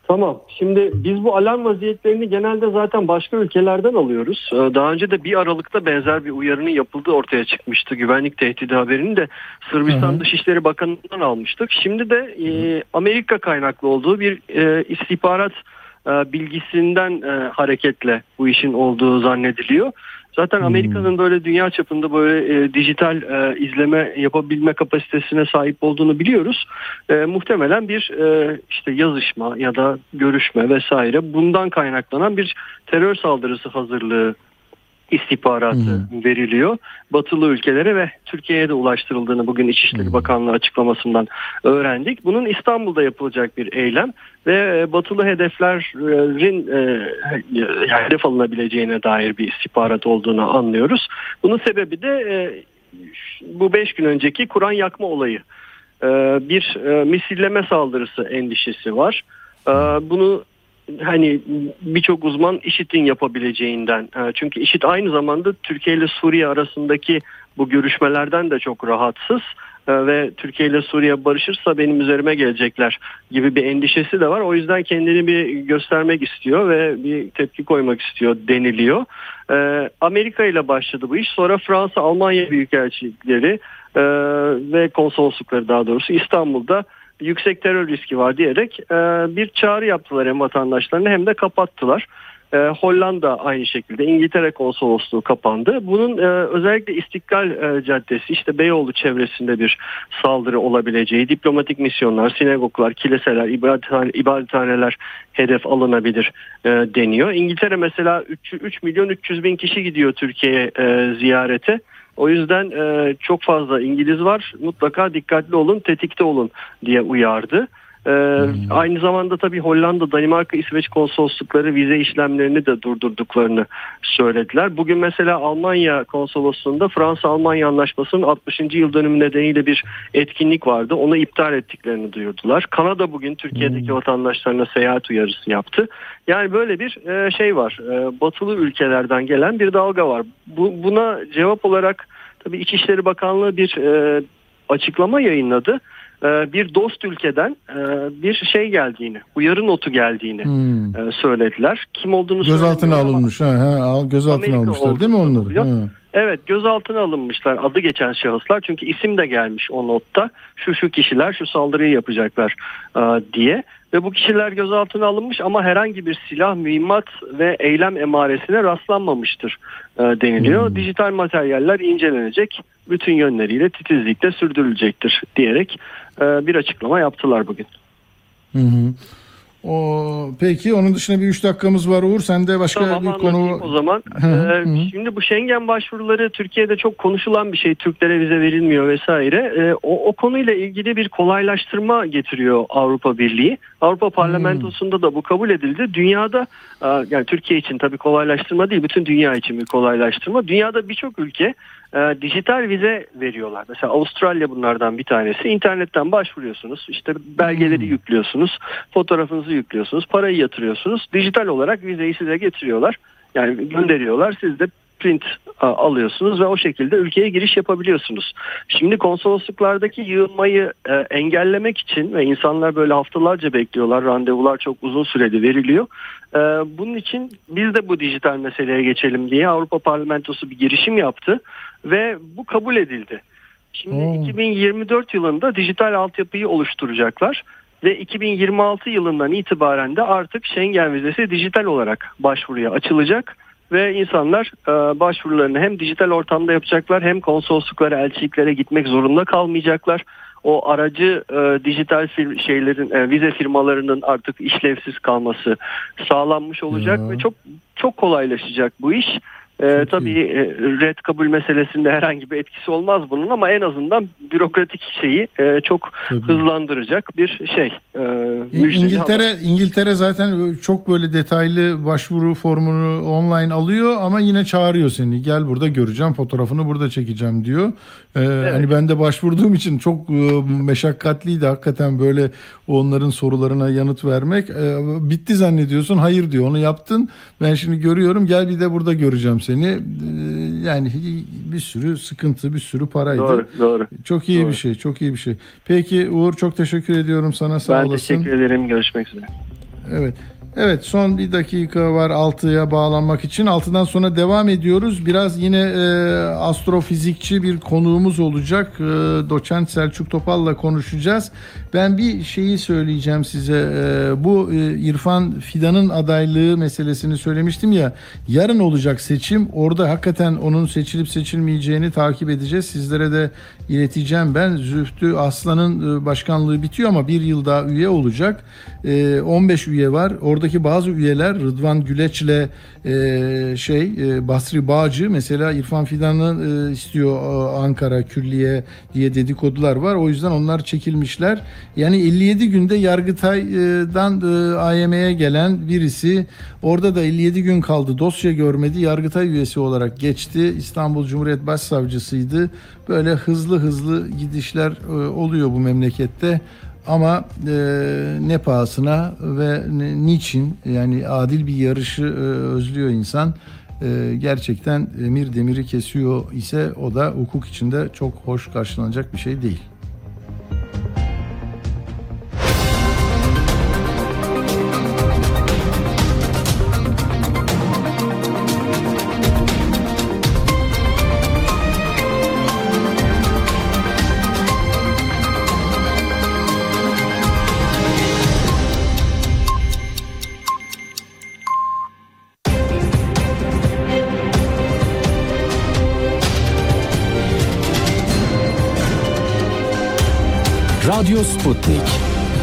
Tamam. Şimdi biz bu alarm vaziyetlerini genelde zaten başka ülkelerden alıyoruz. Ee, Daha önce de bir Aralık'ta benzer bir uyarının yapıldığı ortaya çıkmıştı. Güvenlik tehdidi haberini de Sırbistan
Hı hı.
Dışişleri Bakanı'ndan almıştık. Şimdi de e, Amerika kaynaklı olduğu bir e, istihbarat e, bilgisinden hareketle bu işin olduğu zannediliyor. Zaten Amerika'nın böyle dünya çapında böyle e, dijital e, izleme yapabilme kapasitesine sahip olduğunu biliyoruz. E, muhtemelen bir e, işte yazışma ya da görüşme vesaire bundan kaynaklanan bir terör saldırısı hazırlığı istihbaratı veriliyor. Batılı ülkelere ve Türkiye'ye de ulaştırıldığını bugün İçişleri Bakanlığı açıklamasından öğrendik. Bunun İstanbul'da yapılacak bir eylem ve e, batılı hedeflerin e, hedef alınabileceğine dair bir istihbarat olduğunu anlıyoruz. Bunun sebebi de e, bu beş gün önceki Kur'an yakma olayı. E, bir e, misilleme saldırısı endişesi var. E, bunu hani birçok uzman IŞİD'in yapabileceğinden. e, Çünkü IŞİD aynı zamanda Türkiye ile Suriye arasındaki bu görüşmelerden de çok rahatsız E, ve Türkiye ile Suriye barışırsa benim üzerime gelecekler gibi bir endişesi de var. O yüzden kendini bir göstermek istiyor ve bir tepki koymak istiyor deniliyor. E, Amerika ile başladı bu iş. Sonra Fransa, Almanya büyükelçilikleri ve konsoloslukları daha doğrusu İstanbul'da yüksek terör riski var diyerek e, bir çağrı yaptılar hem vatandaşlarına hem de kapattılar. E, Hollanda aynı şekilde İngiltere konsolosluğu kapandı. Bunun e, özellikle İstiklal e, Caddesi işte Beyoğlu çevresinde bir saldırı olabileceği, diplomatik misyonlar, sinagoglar, kiliseler, ibadethane, ibadethaneler hedef alınabilir e, deniyor. İngiltere mesela 3, 3 milyon 300 bin kişi gidiyor Türkiye'ye e, ziyarete. O yüzden e, çok fazla İngiliz var. Mutlaka dikkatli olun, tetikte olun diye uyardı. E, Aynı zamanda tabii Hollanda, Danimarka, İsveç konsoloslukları vize işlemlerini de durdurduklarını söylediler. Bugün mesela Almanya konsolosluğunda Fransa-Almanya anlaşmasının 60. yıl dönümü nedeniyle bir etkinlik vardı. Onu iptal ettiklerini duyurdular. Kanada bugün Türkiye'deki vatandaşlarına seyahat uyarısı yaptı. Yani böyle bir e, şey var. E, batılı ülkelerden gelen bir dalga var. Bu, buna cevap olarak tabii İçişleri Bakanlığı bir e, açıklama yayınladı. E, bir dost ülkeden e, bir şey geldiğini, uyarı notu geldiğini
Hmm.
e, söylediler. Kim olduğunu
Gözaltına
ama-
alınmış. Ha, ha, al- gözaltına
Amerika
almışlar değil mi onları?
Evet gözaltına alınmışlar adı geçen şahıslar çünkü isim de gelmiş o notta şu şu kişiler şu saldırıyı yapacaklar e, diye ve bu kişiler gözaltına alınmış ama herhangi bir silah, mühimmat ve eylem emaresine rastlanmamıştır deniliyor. Dijital materyaller incelenecek bütün yönleriyle titizlikle sürdürülecektir diyerek e, bir açıklama yaptılar bugün.
Hı hı. O, peki onun dışında bir 3 dakikamız var Uğur. Sen de başka
Tamam
bir konu...
o zaman. Ee, şimdi bu Schengen başvuruları Türkiye'de çok konuşulan bir şey. Türklere vize verilmiyor vesaire. Ee, o, o konuyla ilgili bir kolaylaştırma getiriyor Avrupa Birliği. Avrupa Parlamentosu'nda da bu kabul edildi. Dünyada e, yani Türkiye için tabii kolaylaştırma değil bütün dünya için bir kolaylaştırma. Dünyada birçok ülke e, dijital vize veriyorlar. Mesela Avustralya bunlardan bir tanesi. İnternetten başvuruyorsunuz. işte belgeleri yüklüyorsunuz. Fotoğrafınızı yüklüyorsunuz. Parayı yatırıyorsunuz. Dijital olarak vizeyi size getiriyorlar. Yani gönderiyorlar. Siz de print a, alıyorsunuz ve o şekilde ülkeye giriş yapabiliyorsunuz. Şimdi konsolosluklardaki yığılmayı e, engellemek için ve insanlar böyle haftalarca bekliyorlar. Randevular çok uzun süreli veriliyor. E, bunun için biz de bu dijital meseleye geçelim diye Avrupa Parlamentosu bir girişim yaptı ve bu kabul edildi. Şimdi
Oo.
2024 yılında dijital altyapıyı oluşturacaklar ve 2026 yılından itibaren de artık Schengen vizesi dijital olarak başvuruya açılacak ve insanlar e, başvurularını hem dijital ortamda yapacaklar hem konsolosluklara, elçiliklere gitmek zorunda kalmayacaklar. O aracı e, dijital fir- şeylerin e, vize firmalarının artık işlevsiz kalması sağlanmış olacak
Ya.
ve çok çok kolaylaşacak bu iş. Ee,
Çok
tabii e, red kabul meselesinde herhangi bir etkisi olmaz bunun ama en azından bürokratik şeyi e, çok
Tabii.
hızlandıracak bir şey. E,
İngiltere
haber.
İngiltere zaten çok böyle detaylı başvuru formunu online alıyor ama yine çağırıyor seni. Gel burada göreceğim, fotoğrafını burada çekeceğim diyor. Ee, Hani ben de başvurduğum için çok e, meşakkatliydi hakikaten böyle onların sorularına yanıt vermek. Ee, bitti zannediyorsun. Hayır diyor. Onu yaptın. Ben şimdi görüyorum. Gel bir de burada göreceğim seni. Ee, yani bir sürü sıkıntı, bir sürü paraydı.
Doğru, doğru.
Çok iyi
Doğru.
bir şey, çok iyi bir şey. Peki Uğur çok teşekkür ediyorum sana sağ
Ben
olasın.
teşekkür ederim. Görüşmek üzere.
Evet. Evet son bir dakika var 6'ya bağlanmak için. 6'dan sonra devam ediyoruz. Biraz yine e, astrofizikçi bir konuğumuz olacak. E, doçent Selçuk Topal'la konuşacağız. Ben bir şeyi söyleyeceğim size. E, bu e, İrfan Fidan'ın adaylığı meselesini söylemiştim ya. Yarın olacak seçim. Orada hakikaten onun seçilip seçilmeyeceğini takip edeceğiz. Sizlere de ileteceğim ben. Zühtü Aslan'ın e, başkanlığı bitiyor ama bir yıl daha üye olacak. E, 15 üye var. Oradaki bazı üyeler Rıdvan Güleç'le e, şey e, Basri Bağcı mesela İrfan Fidan'ı e, istiyor e, Ankara Külliye diye dedikodular var. O yüzden onlar çekilmişler. Yani 57 günde Yargıtay'dan e, AYM'ye gelen birisi orada da 57 gün kaldı. Dosya görmedi. Yargıtay üyesi olarak geçti. İstanbul Cumhuriyet Başsavcısıydı. Böyle hızlı hızlı gidişler e, oluyor bu memlekette. Ama e, ne pahasına ve ne- niçin yani adil bir yarışı e, özlüyor insan. E, gerçekten emir demiri kesiyor ise o da hukuk içinde çok hoş karşılanacak bir şey değil.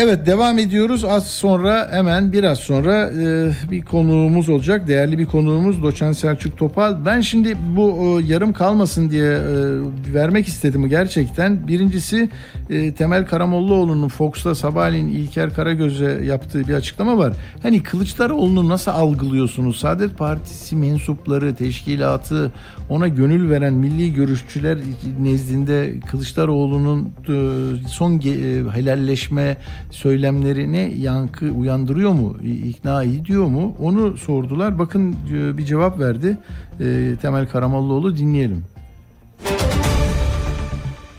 Evet devam ediyoruz. Az sonra hemen biraz sonra e, bir konuğumuz olacak. Değerli bir konuğumuz Doçent Selçuk Topal. Ben şimdi bu e, yarım kalmasın diye e, vermek istedim gerçekten. Birincisi e, Temel Karamollaoğlu'nun Fox'ta sabahleyin İlker Karagöz'e yaptığı bir açıklama var. Hani Kılıçdaroğlu'nu nasıl algılıyorsunuz? Saadet Partisi mensupları, teşkilatı ona gönül veren milli görüşçüler nezdinde Kılıçdaroğlu'nun e, son e, helalleşme söylemlerine yankı uyandırıyor mu, ikna ediyor mu? Onu sordular. Bakın e, bir cevap verdi e, Temel Karamollaoğlu dinleyelim.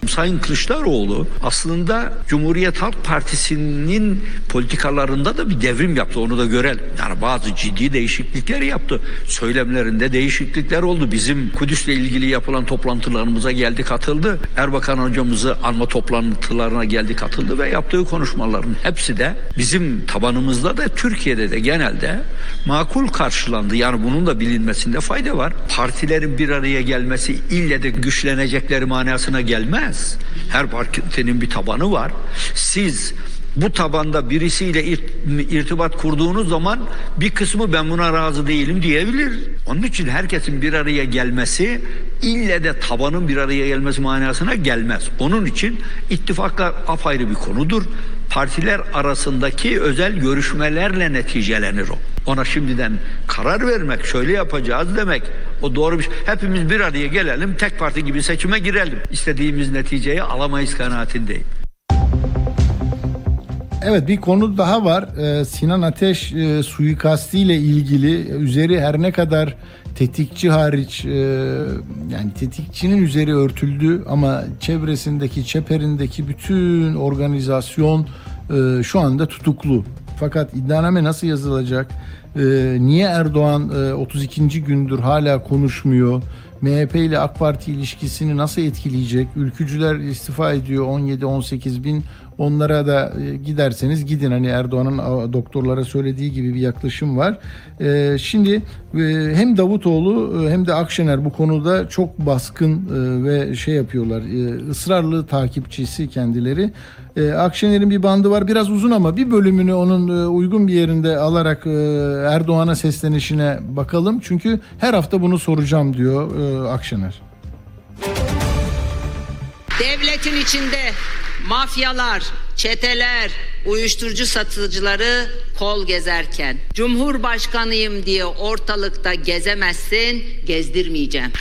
Sayın Kılıçdaroğlu aslında Cumhuriyet Halk Partisi'nin politikalarında da bir devrim yaptı. Onu da görelim. Yani bazı ciddi değişiklikler yaptı. Söylemlerinde değişiklikler oldu. Bizim Kudüs'le ilgili yapılan toplantılarımıza geldi katıldı. Erbakan hocamızı anma toplantılarına geldi katıldı ve yaptığı konuşmaların hepsi de bizim tabanımızda da Türkiye'de de genelde makul karşılandı. Yani bunun da bilinmesinde fayda var. Partilerin bir araya gelmesi ille de güçlenecekleri manasına gelmez. Her partinin bir tabanı var. Siz bu tabanda birisiyle irt- irtibat kurduğunuz zaman bir kısmı ben buna razı değilim diyebilir. Onun için herkesin bir araya gelmesi ille de tabanın bir araya gelmesi manasına gelmez. Onun için ittifaklar apayrı bir konudur. Partiler arasındaki özel görüşmelerle neticelenir o. Ona şimdiden karar vermek, şöyle yapacağız demek o doğru bir şey. Hepimiz bir araya gelelim, tek parti gibi seçime girelim. İstediğimiz neticeyi alamayız kanaatindeyim.
Evet bir konu daha var. Ee, Sinan Ateş e, suikastiyle ilgili üzeri her ne kadar tetikçi hariç e, yani tetikçinin üzeri örtüldü ama çevresindeki çeperindeki bütün organizasyon e, şu anda tutuklu. Fakat iddianame nasıl yazılacak? E, niye Erdoğan e, 32. gündür hala konuşmuyor? MHP ile AK Parti ilişkisini nasıl etkileyecek? Ülkücüler istifa ediyor 17-18 bin. Onlara da e, giderseniz gidin. Hani Erdoğan'ın doktorlara söylediği gibi bir yaklaşım var. E, şimdi e, hem Davutoğlu e, hem de Akşener bu konuda çok baskın e, ve şey yapıyorlar. E, ısrarlı takipçisi kendileri. E, Akşener'in bir bandı var biraz uzun ama bir bölümünü onun e, uygun bir yerinde alarak e, Erdoğan'a seslenişine bakalım. Çünkü her hafta bunu soracağım diyor e, Akşener.
Devletin içinde mafyalar, çeteler, uyuşturucu satıcıları kol gezerken Cumhurbaşkanıyım diye ortalıkta gezemezsin, gezdirmeyeceğim.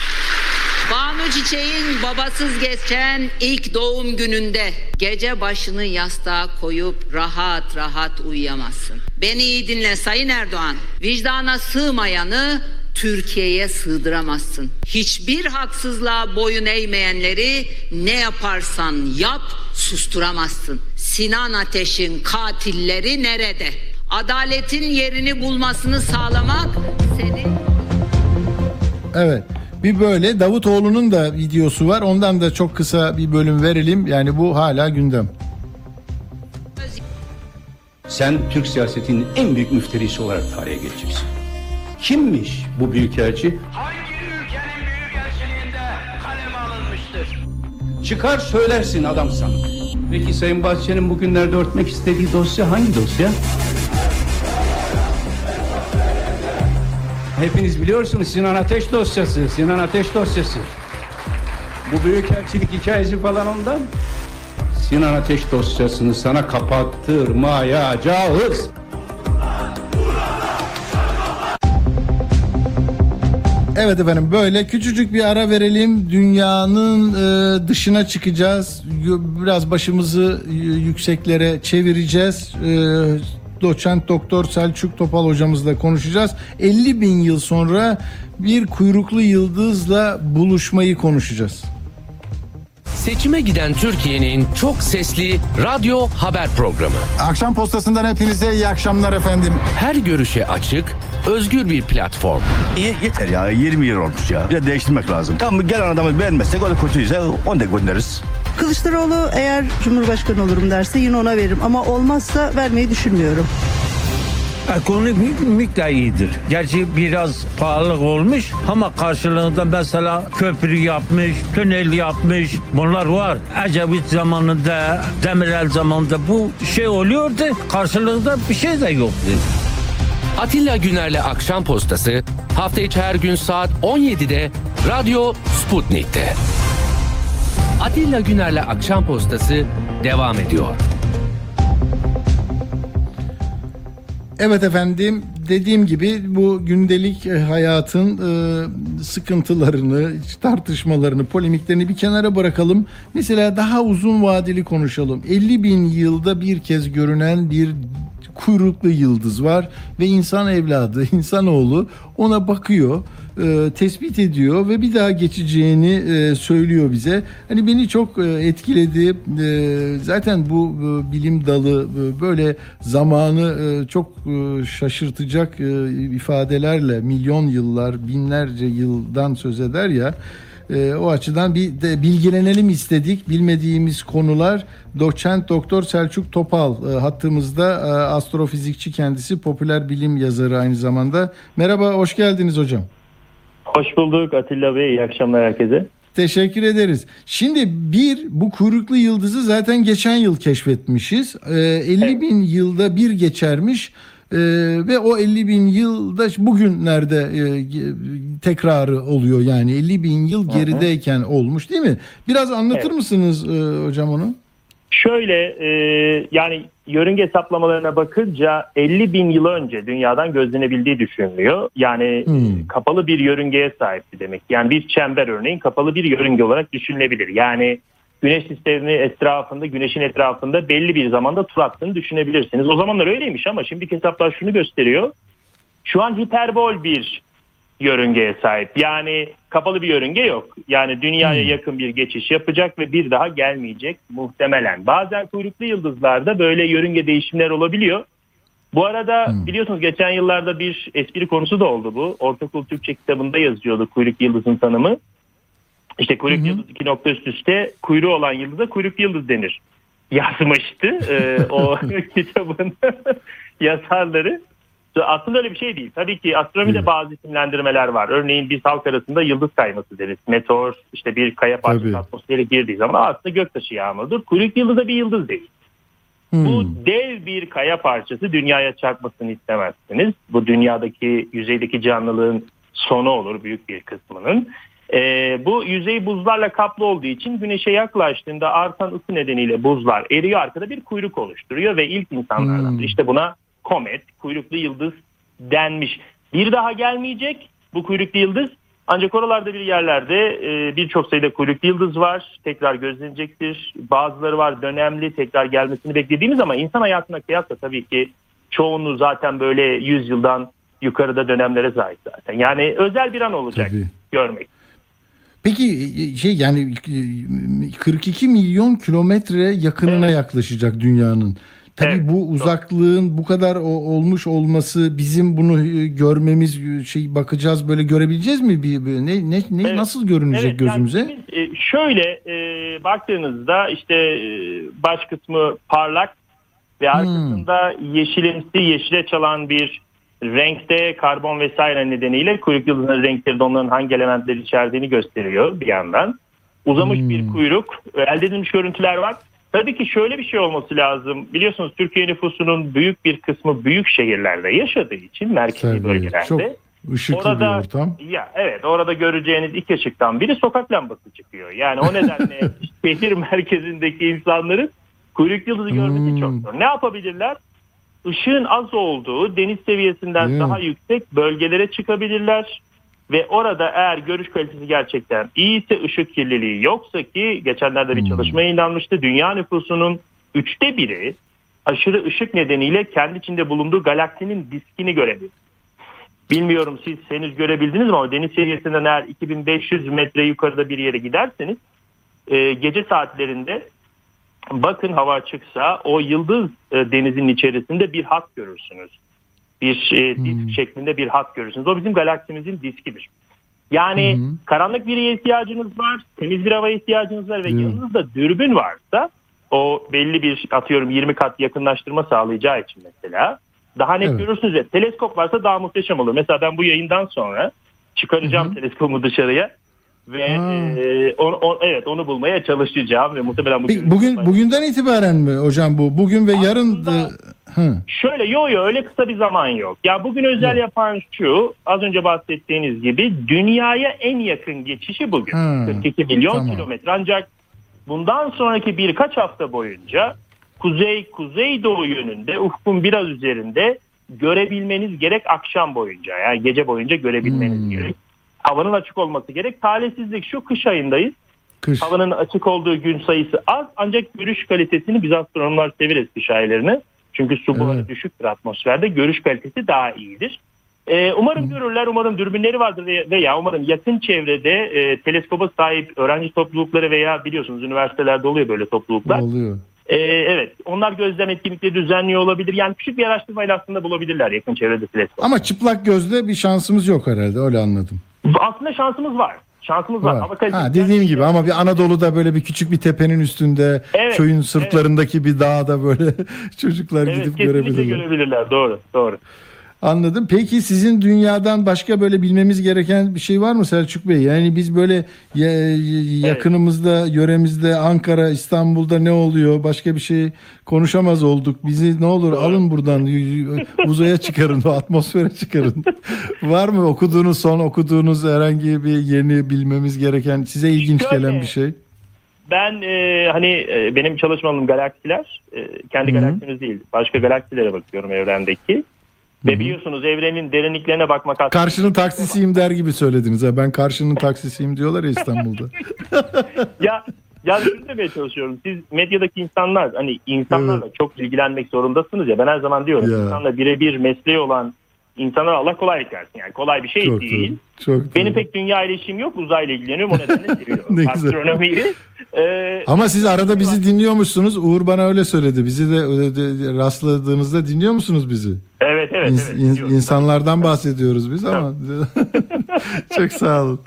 Banu Çiçek'in babasız geçen ilk doğum gününde gece başını yastığa koyup rahat rahat uyuyamazsın. Beni iyi dinle Sayın Erdoğan. Vicdana sığmayanı Türkiye'ye sığdıramazsın. Hiçbir haksızlığa boyun eğmeyenleri ne yaparsan yap susturamazsın. Sinan Ateş'in katilleri nerede? Adaletin yerini bulmasını sağlamak senin
Evet. Bir böyle Davutoğlu'nun da videosu var. Ondan da çok kısa bir bölüm verelim. Yani bu hala gündem.
Sen Türk siyasetinin en büyük müfterisi olarak tarihe geçeceksin. Kimmiş bu büyükelçi?
Hangi ülkenin büyükelçiliğinde kaleme alınmıştır?
Çıkar söylersin adamsan. Peki Sayın Bahçeli'nin bugünlerde örtmek istediği dosya hangi dosya? Hepiniz biliyorsunuz Sinan Ateş dosyası, Sinan Ateş dosyası. Bu büyükelçilik hikayesi falan ondan. Sinan Ateş dosyasını sana kapattırmayacağız.
Evet efendim böyle küçücük bir ara verelim. Dünyanın e, dışına çıkacağız. Biraz başımızı yükseklere çevireceğiz. E, doçent doktor Selçuk Topal hocamızla konuşacağız. 50 bin yıl sonra bir kuyruklu yıldızla buluşmayı konuşacağız.
Seçime giden Türkiye'nin çok sesli radyo haber programı.
Akşam postasından hepinize iyi akşamlar efendim.
Her görüşe açık, özgür bir platform.
İyi yeter ya 20 yıl olmuş ya. Bir de değiştirmek lazım. Tamam gelen adamı beğenmezsek o da kötüyse onu da göndeririz.
Kılıçdaroğlu eğer Cumhurbaşkanı olurum derse yine ona veririm ama olmazsa vermeyi düşünmüyorum.
Ekonomik miktar iyidir. Gerçi biraz pahalılık olmuş ama karşılığında mesela köprü yapmış, tünel yapmış. Bunlar var. Ecevit zamanında, Demirel zamanında bu şey oluyordu. Karşılığında bir şey de yoktu.
Atilla Güner'le Akşam Postası hafta içi her gün saat 17'de Radyo Sputnik'te. Atilla Güner'le Akşam Postası devam ediyor.
Evet efendim dediğim gibi bu gündelik e, hayatın e, sıkıntılarını, tartışmalarını, polemiklerini bir kenara bırakalım. Mesela daha uzun vadeli konuşalım. 50 bin yılda bir kez görünen bir kuyruklu yıldız var ve insan evladı, insanoğlu ona bakıyor, e, tespit ediyor ve bir daha geçeceğini e, söylüyor bize. Hani beni çok e, etkiledi. E, zaten bu bilim dalı böyle zamanı çok şaşırtacak ifadelerle milyon yıllar, binlerce yıldan söz eder ya. O açıdan bir de bilgilenelim istedik. Bilmediğimiz konular doçent doktor Selçuk Topal e, hattımızda astrofizikçi kendisi popüler bilim yazarı aynı zamanda. Merhaba hoş geldiniz hocam.
Hoş bulduk Atilla Bey. İyi akşamlar herkese.
Teşekkür ederiz. Şimdi bir bu kuyruklu yıldızı zaten geçen yıl keşfetmişiz. Ee, 50 bin yılda bir geçermiş. Ee, ve o 50 bin yılda bugünlerde e, tekrarı oluyor yani 50 bin yıl gerideyken olmuş değil mi? Biraz anlatır
Evet.
mısınız e, hocam onu?
Şöyle e, yani yörünge hesaplamalarına bakınca 50 bin yıl önce dünyadan gözlenebildiği düşünülüyor. Yani
Hmm.
kapalı bir yörüngeye sahipti demek. Yani bir çember örneğin kapalı bir yörünge olarak düşünülebilir. Yani Güneş sistemi etrafında, güneşin etrafında belli bir zamanda tur attığını düşünebilirsiniz. O zamanlar öyleymiş ama şimdiki hesaplar şunu gösteriyor. Şu an hiperbol bir yörüngeye sahip. Yani kapalı bir yörünge yok. Yani dünyaya yakın bir geçiş yapacak ve bir daha gelmeyecek muhtemelen. Bazen kuyruklu yıldızlarda böyle yörünge değişimler olabiliyor. Bu arada biliyorsunuz geçen yıllarda bir espri konusu da oldu bu. Ortaokul Türkçe kitabında yazıyordu kuyruk yıldızın tanımı. İşte kuyruk yıldız iki nokta üst üste kuyruğu olan yıldıza kuyruk yıldız denir. Yazmıştı e, o kitabın yazarları. Aslında öyle bir şey değil. Tabii ki astronomide bazı isimlendirmeler var. Örneğin biz halk arasında yıldız kayması deriz. Meteor işte bir kaya parçası atmosfere girdiği zaman aslında göktaşı yağmurdur. Kuyruk yıldız da bir yıldız değil. Bu dev bir kaya parçası dünyaya çarpmasını istemezsiniz. Bu dünyadaki yüzeydeki canlılığın sonu olur büyük bir kısmının. Ee, bu yüzey buzlarla kaplı olduğu için güneşe yaklaştığında artan ısı nedeniyle buzlar eriyor arkada bir kuyruk oluşturuyor ve ilk insanlardan işte buna komet, kuyruklu yıldız denmiş. Bir daha gelmeyecek bu kuyruklu yıldız ancak oralarda bir yerlerde e, birçok sayıda kuyruklu yıldız var. Tekrar gözlenecektir. Bazıları var dönemli tekrar gelmesini beklediğimiz ama insan hayatına kıyasla tabii ki çoğunluğu zaten böyle 100 yıldan yukarıda dönemlere sahip zaten. Yani özel bir an olacak
Tabii.
görmek.
Peki e, şey yani e, 42 milyon kilometre yakınına yaklaşacak dünyanın. Tabii
Evet,
bu uzaklığın bu kadar olmuş olması bizim bunu e, görmemiz e, şey bakacağız böyle görebileceğiz mi bir, bir- ne ne, ne
Evet.
nasıl görünecek
Evet, yani
gözümüze?
biz, e, şöyle e, baktığınızda işte e, baş kısmı parlak ve arkasında yeşilimsi yeşile çalan bir renkte karbon vesaire nedeniyle kuyruk yıldızının renkleri de onların hangi elementleri içerdiğini gösteriyor bir yandan. Uzamış bir kuyruk, elde edilmiş görüntüler var. Tabii ki şöyle bir şey olması lazım. Biliyorsunuz Türkiye nüfusunun büyük bir kısmı büyük şehirlerde yaşadığı için merkezi
Tabii,
bölgelerde.
çok ışıklı bir ortam.
Ya evet orada göreceğiniz iki ışıktan biri sokak lambası çıkıyor. Yani o nedenle şehir merkezindeki insanların kuyruk yıldızı görmesi
Hmm.
çok zor. Ne yapabilirler? Işığın az olduğu deniz seviyesinden
mi?
daha yüksek bölgelere çıkabilirler. Ve orada eğer görüş kalitesi gerçekten iyiyse ışık kirliliği yoksa ki geçenlerde bir çalışma yayınlanmıştı. Dünya nüfusunun üçte biri aşırı ışık nedeniyle kendi içinde bulunduğu galaksinin diskini görebilir. Bilmiyorum siz henüz görebildiniz mi ama deniz seviyesinden eğer 2500 metre yukarıda bir yere giderseniz e, gece saatlerinde bakın hava açıksa o yıldız e, denizin içerisinde bir hat görürsünüz. Bir e, disk şeklinde bir hat görürsünüz. O bizim galaksimizin diskidir. Yani karanlık bir yere ihtiyacınız var, temiz bir havaya ihtiyacınız var ve yanınızda dürbün varsa o belli bir atıyorum 20 kat yakınlaştırma sağlayacağı için mesela daha net
Evet.
görürsünüz ve teleskop varsa daha muhteşem olur. Mesela ben bu yayından sonra çıkaracağım teleskopu dışarıya ve e, onu, o- evet onu bulmaya çalışacağım ve muhtemelen bugün
Peki, bugün bugünden itibaren mi hocam bu? Bugün ve yarın da Hı.
Şöyle yo yo öyle kısa bir zaman yok. Ya bugün özel yapan şu az önce bahsettiğiniz gibi dünyaya en yakın geçişi bugün.
Ha,
42 milyon
tamam.
kilometre ancak bundan sonraki birkaç hafta boyunca kuzey kuzeydoğu yönünde ufkun biraz üzerinde görebilmeniz gerek akşam boyunca yani gece boyunca görebilmeniz
Hmm.
gerek. Havanın açık olması gerek. Talihsizlik şu kış ayındayız.
Kış.
Havanın açık olduğu gün sayısı az ancak görüş kalitesini biz astronomlar severiz kış aylarını. Çünkü su buharı düşüktür atmosferde. Görüş kalitesi daha iyidir. Ee, umarım görürler, umarım dürbünleri vardır veya, umarım yakın çevrede e, teleskopa sahip öğrenci toplulukları veya biliyorsunuz üniversitelerde oluyor böyle topluluklar.
Oluyor.
Ee, evet, onlar gözlem etkinlikleri düzenliyor olabilir. Yani küçük bir araştırmayla aslında bulabilirler yakın çevrede teleskop.
Ama çıplak gözle bir şansımız yok herhalde öyle anladım.
Aslında şansımız var. Şansımız var.
Var.
Hava kalitesi
Ha, dediğim gibi ama bir Anadolu'da böyle bir küçük bir tepenin üstünde
Evet,
köyün sırtlarındaki bir dağda böyle çocuklar
Evet,
gidip görebilirler.
görebilirler. Doğru, doğru.
Anladım. Peki sizin dünyadan başka böyle bilmemiz gereken bir şey var mı Selçuk Bey? Yani biz böyle ya- yakınımızda, yöremizde, Ankara, İstanbul'da ne oluyor? Başka bir şey konuşamaz olduk. Bizi ne olur alın buradan uzaya çıkarın, atmosfere çıkarın. var mı okuduğunuz son okuduğunuz herhangi bir yeni bilmemiz gereken size ilginç
Şöyle,
gelen bir şey?
Ben e, hani e, benim çalışma alanım galaksiler. E, kendi galaksimiz değil. Başka galaksilere bakıyorum evrendeki. Ve biliyorsunuz evrenin derinliklerine bakmak aslında
Karşının taksisiyim der gibi söylediniz. Ha. Ben karşının taksisiyim diyorlar ya İstanbul'da.
ya Yani şunu demeye çalışıyorum. Siz medyadaki insanlar hani insanlarla çok ilgilenmek zorundasınız ya. Ben her zaman diyorum.
Ya.
insanla birebir mesleği olan insanlara Allah kolaylık versin. Yani kolay bir şey
Çok
değil.
doğru. Çok
Benim
doğru.
pek dünya ile işim yok. Uzayla ilgileniyorum. O nedenle
Ne
seviyorum.
güzel.
Astronomiyi. Ee,
Ama siz arada bizi dinliyormuşsunuz. Uğur bana öyle söyledi. Bizi de, de- de- rastladığınızda dinliyor musunuz bizi?
evet evet.
İns-
evet
in- insanlardan bahsediyoruz biz ama. Çok sağ olun.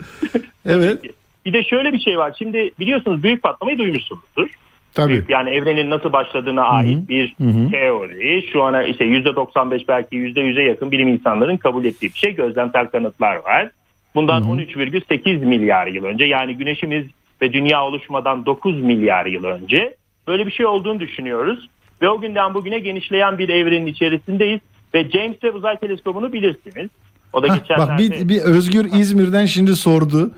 Evet.
Bir de şöyle bir şey var. Şimdi biliyorsunuz büyük patlamayı duymuşsunuzdur.
Tabii.
Yani evrenin nasıl başladığına ait bir
Hı hı.
teori. Şu ana işte %95 belki %100'e yakın bilim insanların kabul ettiği bir şey. Gözlemsel kanıtlar var. Bundan 13,8 milyar yıl önce yani güneşimiz ve dünya oluşmadan 9 milyar yıl önce böyle bir şey olduğunu düşünüyoruz. Ve o günden bugüne genişleyen bir evrenin içerisindeyiz. Ve James Webb Uzay Teleskobu'nu bilirsiniz. O da
Hah,
geçenlerde...
bak bir, bir Özgür İzmir'den şimdi sordu.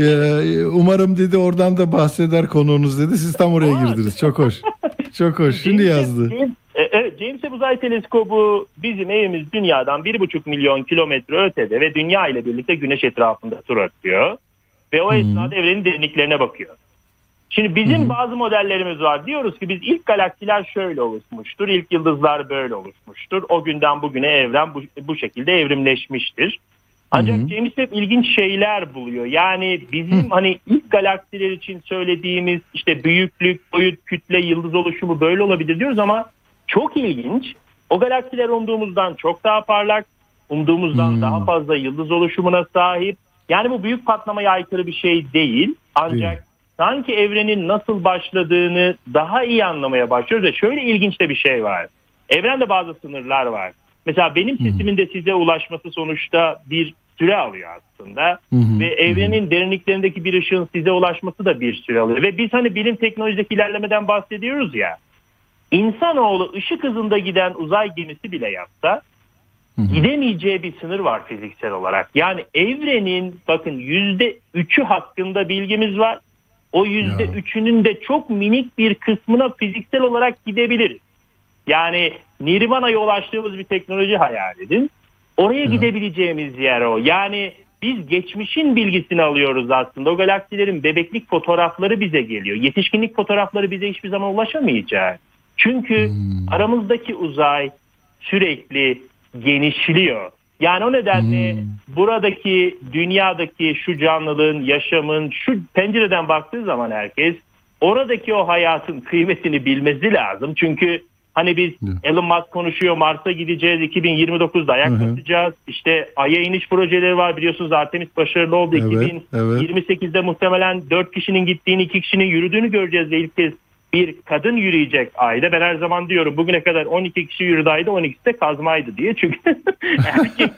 Ee, umarım dedi oradan da bahseder konuğunuz dedi. Siz tam oraya girdiniz. Çok hoş. Çok hoş. Şimdi yazdı.
E, evet, James Webb Uzay Teleskobu bizim evimiz dünyadan 1,5 milyon kilometre ötede ve dünya ile birlikte güneş etrafında tur atıyor. Ve o esnada evrenin derinliklerine bakıyor. Şimdi bizim bazı modellerimiz var. Diyoruz ki biz ilk galaksiler şöyle oluşmuştur. ilk yıldızlar böyle oluşmuştur. O günden bugüne evren bu, bu şekilde evrimleşmiştir. Ancak James Webb ilginç şeyler buluyor. Yani bizim hani ilk galaksiler için söylediğimiz işte büyüklük, boyut, kütle, yıldız oluşumu böyle olabilir diyoruz ama çok ilginç. O galaksiler umduğumuzdan çok daha parlak, umduğumuzdan daha fazla yıldız oluşumuna sahip. Yani bu büyük patlamaya aykırı bir şey değil. Ancak
Değil.
sanki evrenin nasıl başladığını daha iyi anlamaya başlıyoruz ve şöyle ilginç de bir şey var. Evrende bazı sınırlar var. Mesela benim sesimin de size ulaşması sonuçta bir süre alıyor aslında. Ve evrenin derinliklerindeki bir ışığın size ulaşması da bir süre alıyor. Ve biz hani bilim teknolojideki ilerlemeden bahsediyoruz ya. İnsanoğlu ışık hızında giden uzay gemisi bile yapsa gidemeyeceği bir sınır var fiziksel olarak. Yani evrenin bakın yüzde üçü hakkında bilgimiz var. O yüzde üçünün de çok minik bir kısmına fiziksel olarak gidebiliriz. Yani Nirvana'ya ulaştığımız bir teknoloji hayal edin. Oraya gidebileceğimiz yer o. Yani biz geçmişin bilgisini alıyoruz aslında. O galaksilerin bebeklik fotoğrafları bize geliyor. Yetişkinlik fotoğrafları bize hiçbir zaman ulaşamayacak. Çünkü aramızdaki uzay sürekli genişliyor. Yani o nedenle buradaki dünyadaki şu canlılığın, yaşamın şu pencereden baktığı zaman herkes oradaki o hayatın kıymetini bilmesi lazım. Çünkü hani biz Elon Musk konuşuyor Mars'a gideceğiz 2029'da ayak basacağız. İşte Ay'a iniş projeleri var biliyorsunuz Artemis başarılı oldu.
Evet, evet.
2028'de muhtemelen 4 kişinin gittiğini 2 kişinin yürüdüğünü göreceğiz ve ilk kez bir kadın yürüyecek ayda. Ben her zaman diyorum bugüne kadar 12 kişi yürüdü ayda 12'si de kazmaydı diye. Çünkü erkek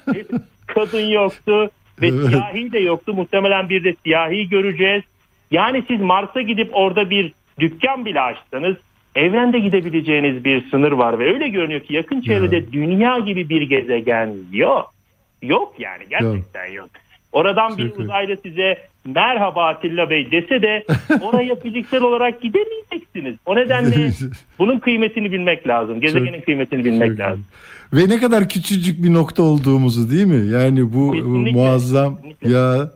kadın yoktu ve
Evet.
siyahi de yoktu. Muhtemelen bir de siyahi göreceğiz. Yani siz Mars'a gidip orada bir dükkan bile açsanız evrende gidebileceğiniz bir sınır var ve öyle görünüyor ki yakın çevrede dünya gibi bir gezegen yok. Yok yani gerçekten yok. Oradan bir
Çok iyi.
uzaylı size merhaba Atilla Bey dese de oraya fiziksel olarak gidemeyeceksiniz. O nedenle bunun kıymetini bilmek lazım. Gezegenin kıymetini bilmek
Çok
lazım.
Ve ne kadar küçücük bir nokta olduğumuzu değil mi? Yani bu
Kesinlikle,
muazzam
kesinlikle.
ya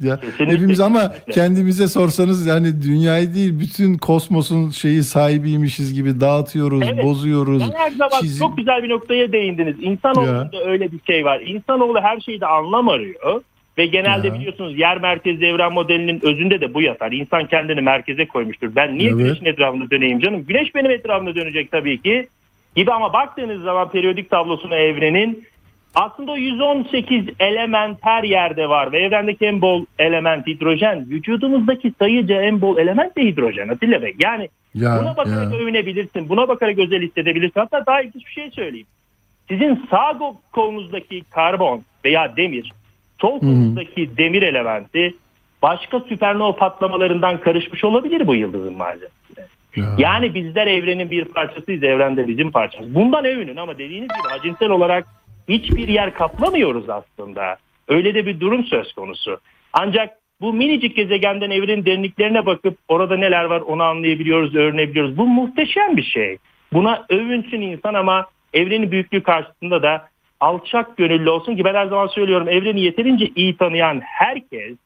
ya
Kesinlikle,
hepimiz ama kendimize sorsanız yani dünyayı değil bütün kosmosun şeyi sahibiymişiz gibi dağıtıyoruz,
Evet.
bozuyoruz.
Ben her zaman
çizim-
çok güzel bir noktaya değindiniz. İnsanoğlunda öyle bir şey var. İnsanoğlu her şeyde anlam arıyor. Ve genelde
Ya.
biliyorsunuz yer merkezli evren modelinin özünde de bu yatar. İnsan kendini merkeze koymuştur. Ben niye
Evet.
güneşin etrafında döneyim canım? Güneş benim etrafımda dönecek tabii ki. Gibi ama baktığınız zaman periyodik tablosuna evrenin aslında o 118 element her yerde var ve evrendeki en bol element hidrojen. Vücudumuzdaki sayıca en bol element de hidrojen Atilla Bey. Yani
Ya,
Buna bakarak
ya.
övünebilirsin. Buna bakarak özel hissedebilirsin. Hatta daha ilginç bir şey söyleyeyim. Sizin sağ kolunuzdaki karbon veya demir, sol kolunuzdaki demir elementi başka süpernova patlamalarından karışmış olabilir bu yıldızın malzemesine. Yani bizler evrenin bir parçasıyız, evrende bizim parçamız. Bundan övünün ama dediğiniz gibi hacimsel olarak hiçbir yer kaplamıyoruz aslında. Öyle de bir durum söz konusu. Ancak bu minicik gezegenden evrenin derinliklerine bakıp orada neler var onu anlayabiliyoruz, öğrenebiliyoruz. Bu muhteşem bir şey. Buna övünsün insan ama evrenin büyüklüğü karşısında da alçak gönüllü olsun ki ben her zaman söylüyorum evreni yeterince iyi tanıyan herkes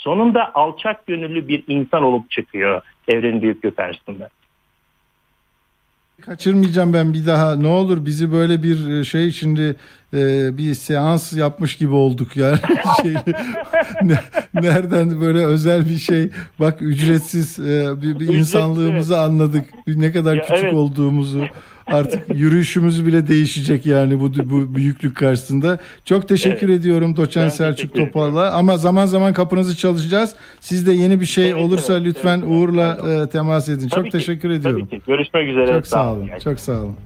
Sonunda alçak gönüllü bir insan olup çıkıyor evrenin büyüklüğü karşısında.
Kaçırmayacağım ben bir daha. Ne olur bizi böyle bir şey şimdi e, bir seans yapmış gibi olduk yani. şey, ne- nereden böyle özel bir şey. Bak ücretsiz e, bir, bir insanlığımızı anladık. Ne kadar
Ya,
küçük
evet.
olduğumuzu. Artık yürüyüşümüz bile değişecek yani bu bu büyüklük karşısında. Çok teşekkür ediyorum Doçent
Ben
Selçuk Topal'la. Ama zaman zaman kapınızı çalışacağız. Siz de yeni bir şey
Evet,
olursa
evet,
lütfen
evet.
Uğur'la e, temas edin.
Tabii
Çok
ki,
teşekkür ediyorum.
Tabii ki. Görüşmek üzere.
Çok sağ olun. Çok sağ olun.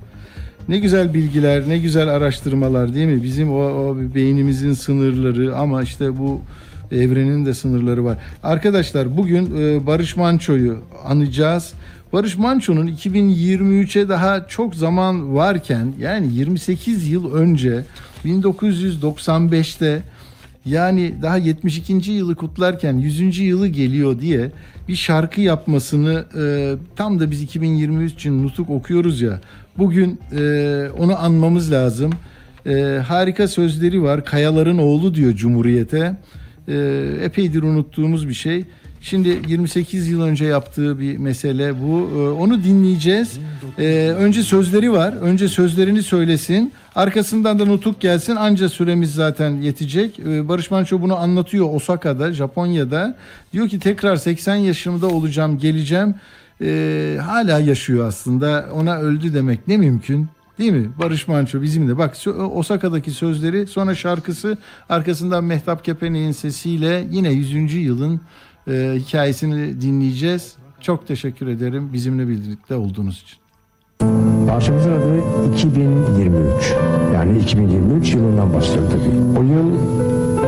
Ne güzel bilgiler, ne güzel araştırmalar değil mi? Bizim o, o beynimizin sınırları ama işte bu evrenin de sınırları var. Arkadaşlar bugün e, Barış Manço'yu anacağız. Barış Manço'nun 2023'e daha çok zaman varken yani 28 yıl önce 1995'te yani daha 72. yılı kutlarken 100. yılı geliyor diye bir şarkı yapmasını e, tam da biz 2023 için nutuk okuyoruz ya. Bugün e, onu anmamız lazım. E, harika sözleri var. Kayaların oğlu diyor Cumhuriyete. E, epeydir unuttuğumuz bir şey. Şimdi 28 yıl önce yaptığı bir mesele bu. E, onu dinleyeceğiz. E, önce sözleri var. Önce sözlerini söylesin. Arkasından da nutuk gelsin. Anca süremiz zaten yetecek. E, Barış Manço bunu anlatıyor Osaka'da, Japonya'da. Diyor ki tekrar 80 yaşımda olacağım, geleceğim. Hala yaşıyor aslında. Ona öldü demek ne mümkün. Değil mi? Barış Manço bizim de. Bak Osaka'daki sözleri sonra şarkısı arkasından Mehtap Kepene'nin sesiyle yine 100. yılın e, hikayesini dinleyeceğiz. Çok teşekkür ederim bizimle birlikte olduğunuz için.
Parçamızın adı 2023. Yani 2023 yılından bahsediyor tabii. O yıl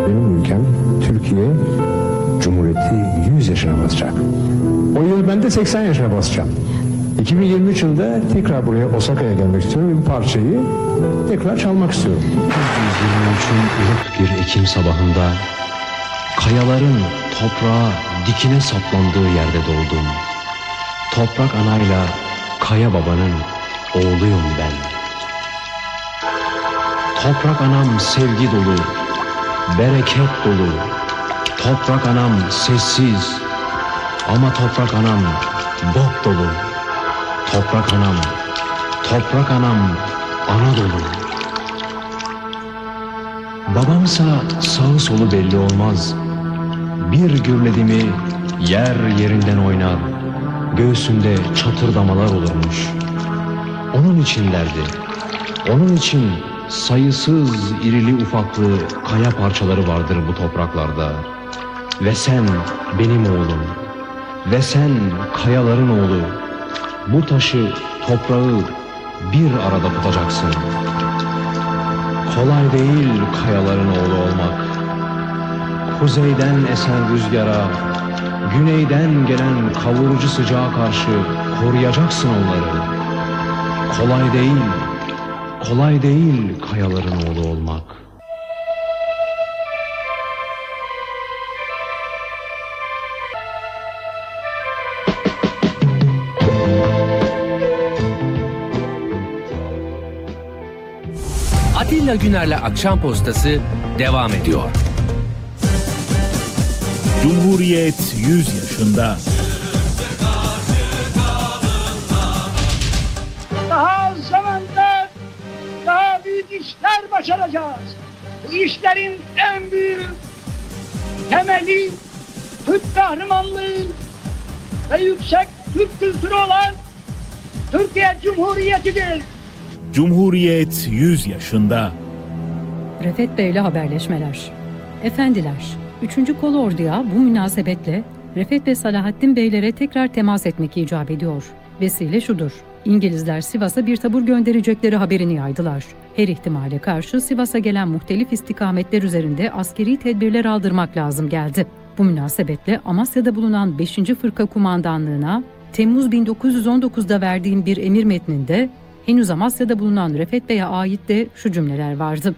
benim ülkem Türkiye Cumhuriyeti 100 yaşına basacak. O yıl ben de 80 yaşına basacağım. 2023 yılında tekrar buraya Osaka'ya gelmek istiyorum ve bu parçayı tekrar çalmak istiyorum.
1923'ün ılık bir Ekim sabahında kayaların toprağa dikine saplandığı yerde doğdum. Toprak anayla kaya babanın oğluyum ben. Toprak anam sevgi dolu, bereket dolu. Toprak anam sessiz ama toprak anam dop dolu. Toprak anam, toprak anam ana dolu. Babamsa sağı solu belli olmaz. Bir gürledi mi yer yerinden oynar. Göğsünde çatırdamalar olurmuş. Onun için derdi. Onun için sayısız irili ufaklı kaya parçaları vardır bu topraklarda. Ve sen benim oğlum. Ve sen kayaların oğlu. Bu taşı, toprağı bir arada tutacaksın. Kolay değil kayaların oğlu olmak. Kuzeyden esen rüzgara, güneyden gelen kavurucu sıcağa karşı koruyacaksın onları. Kolay değil, kolay değil kayaların oğlu olmak.
Atilla Güner'le Akşam Postası devam ediyor.
Cumhuriyet 100 yaşında.
Daha zamanda daha büyük işler başaracağız. Bu işlerin en büyük temeli Türk kahramanlığı ve yüksek Türk kültürü olan Türkiye Cumhuriyeti'dir.
Cumhuriyet 100 yaşında.
Refet Bey'le haberleşmeler. Efendiler, 3. Kol bu münasebetle Refet ve Salahattin Beylere tekrar temas etmek icap ediyor. Vesile şudur. İngilizler Sivas'a bir tabur gönderecekleri haberini yaydılar. Her ihtimale karşı Sivas'a gelen muhtelif istikametler üzerinde askeri tedbirler aldırmak lazım geldi. Bu münasebetle Amasya'da bulunan 5. Fırka Kumandanlığı'na Temmuz 1919'da verdiğim bir emir metninde henüz Amasya'da bulunan Refet Bey'e ait de şu cümleler vardı.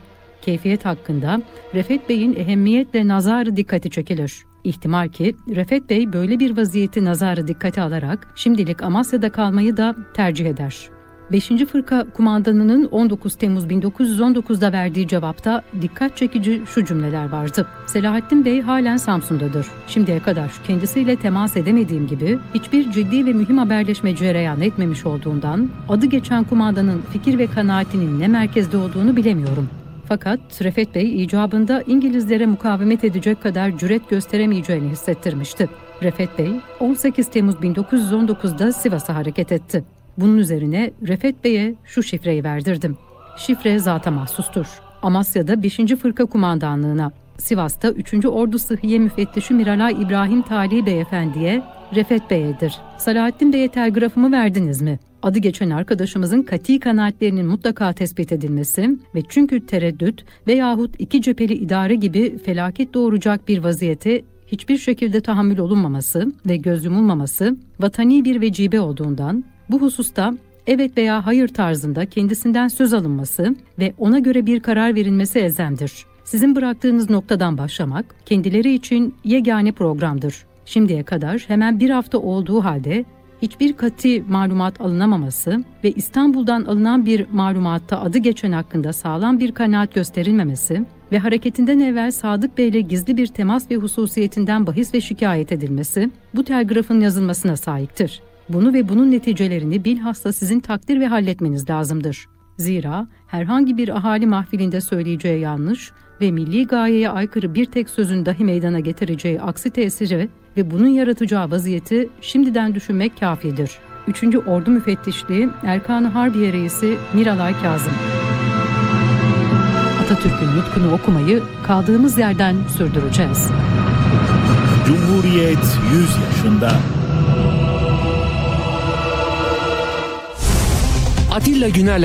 Keyfiyet hakkında Refet Bey'in ehemmiyetle nazarı dikkati çekilir. İhtimal ki Refet Bey böyle bir vaziyeti nazarı dikkate alarak şimdilik Amasya'da kalmayı da tercih eder. 5. Fırka kumandanının 19 Temmuz 1919'da verdiği cevapta dikkat çekici şu cümleler vardı. Selahattin Bey halen Samsun'dadır. Şimdiye kadar kendisiyle temas edemediğim gibi hiçbir ciddi ve mühim haberleşme cereyan etmemiş olduğundan adı geçen kumandanın fikir ve kanaatinin ne merkezde olduğunu bilemiyorum. Fakat Refet Bey icabında İngilizlere mukavemet edecek kadar cüret gösteremeyeceğini hissettirmişti. Refet Bey 18 Temmuz 1919'da Sivas'a hareket etti. Bunun üzerine Refet Bey'e şu şifreyi verdirdim. Şifre zata mahsustur. Amasya'da 5. Fırka Kumandanlığına, Sivas'ta 3. Ordu Sıhhiye Müfettişi Miralay İbrahim Tali Beyefendiye, Refet Bey'edir. Salahattin Bey'e telgrafımı verdiniz mi? Adı geçen arkadaşımızın kati kanaatlerinin mutlaka tespit edilmesi ve çünkü tereddüt veyahut iki cepheli idare gibi felaket doğuracak bir vaziyete hiçbir şekilde tahammül olunmaması ve göz yumulmaması vatani bir vecibe olduğundan bu hususta evet veya hayır tarzında kendisinden söz alınması ve ona göre bir karar verilmesi elzemdir. Sizin bıraktığınız noktadan başlamak kendileri için yegane programdır. Şimdiye kadar hemen bir hafta olduğu halde hiçbir kati malumat alınamaması ve İstanbul'dan alınan bir malumatta adı geçen hakkında sağlam bir kanaat gösterilmemesi ve hareketinden evvel Sadık Bey ile gizli bir temas ve hususiyetinden bahis ve şikayet edilmesi bu telgrafın yazılmasına sahiptir. Bunu ve bunun neticelerini bilhassa sizin takdir ve halletmeniz lazımdır. Zira herhangi bir ahali mahfilinde söyleyeceği yanlış ve milli gayeye aykırı bir tek sözün dahi meydana getireceği aksi tesiri ve bunun yaratacağı vaziyeti şimdiden düşünmek kafidir. 3. Ordu Müfettişliği Erkan-ı Harbiye Reisi Miralay Kazım Atatürk'ün nutkunu okumayı kaldığımız yerden sürdüreceğiz.
Cumhuriyet 100 yaşında.
Atilla Güner'le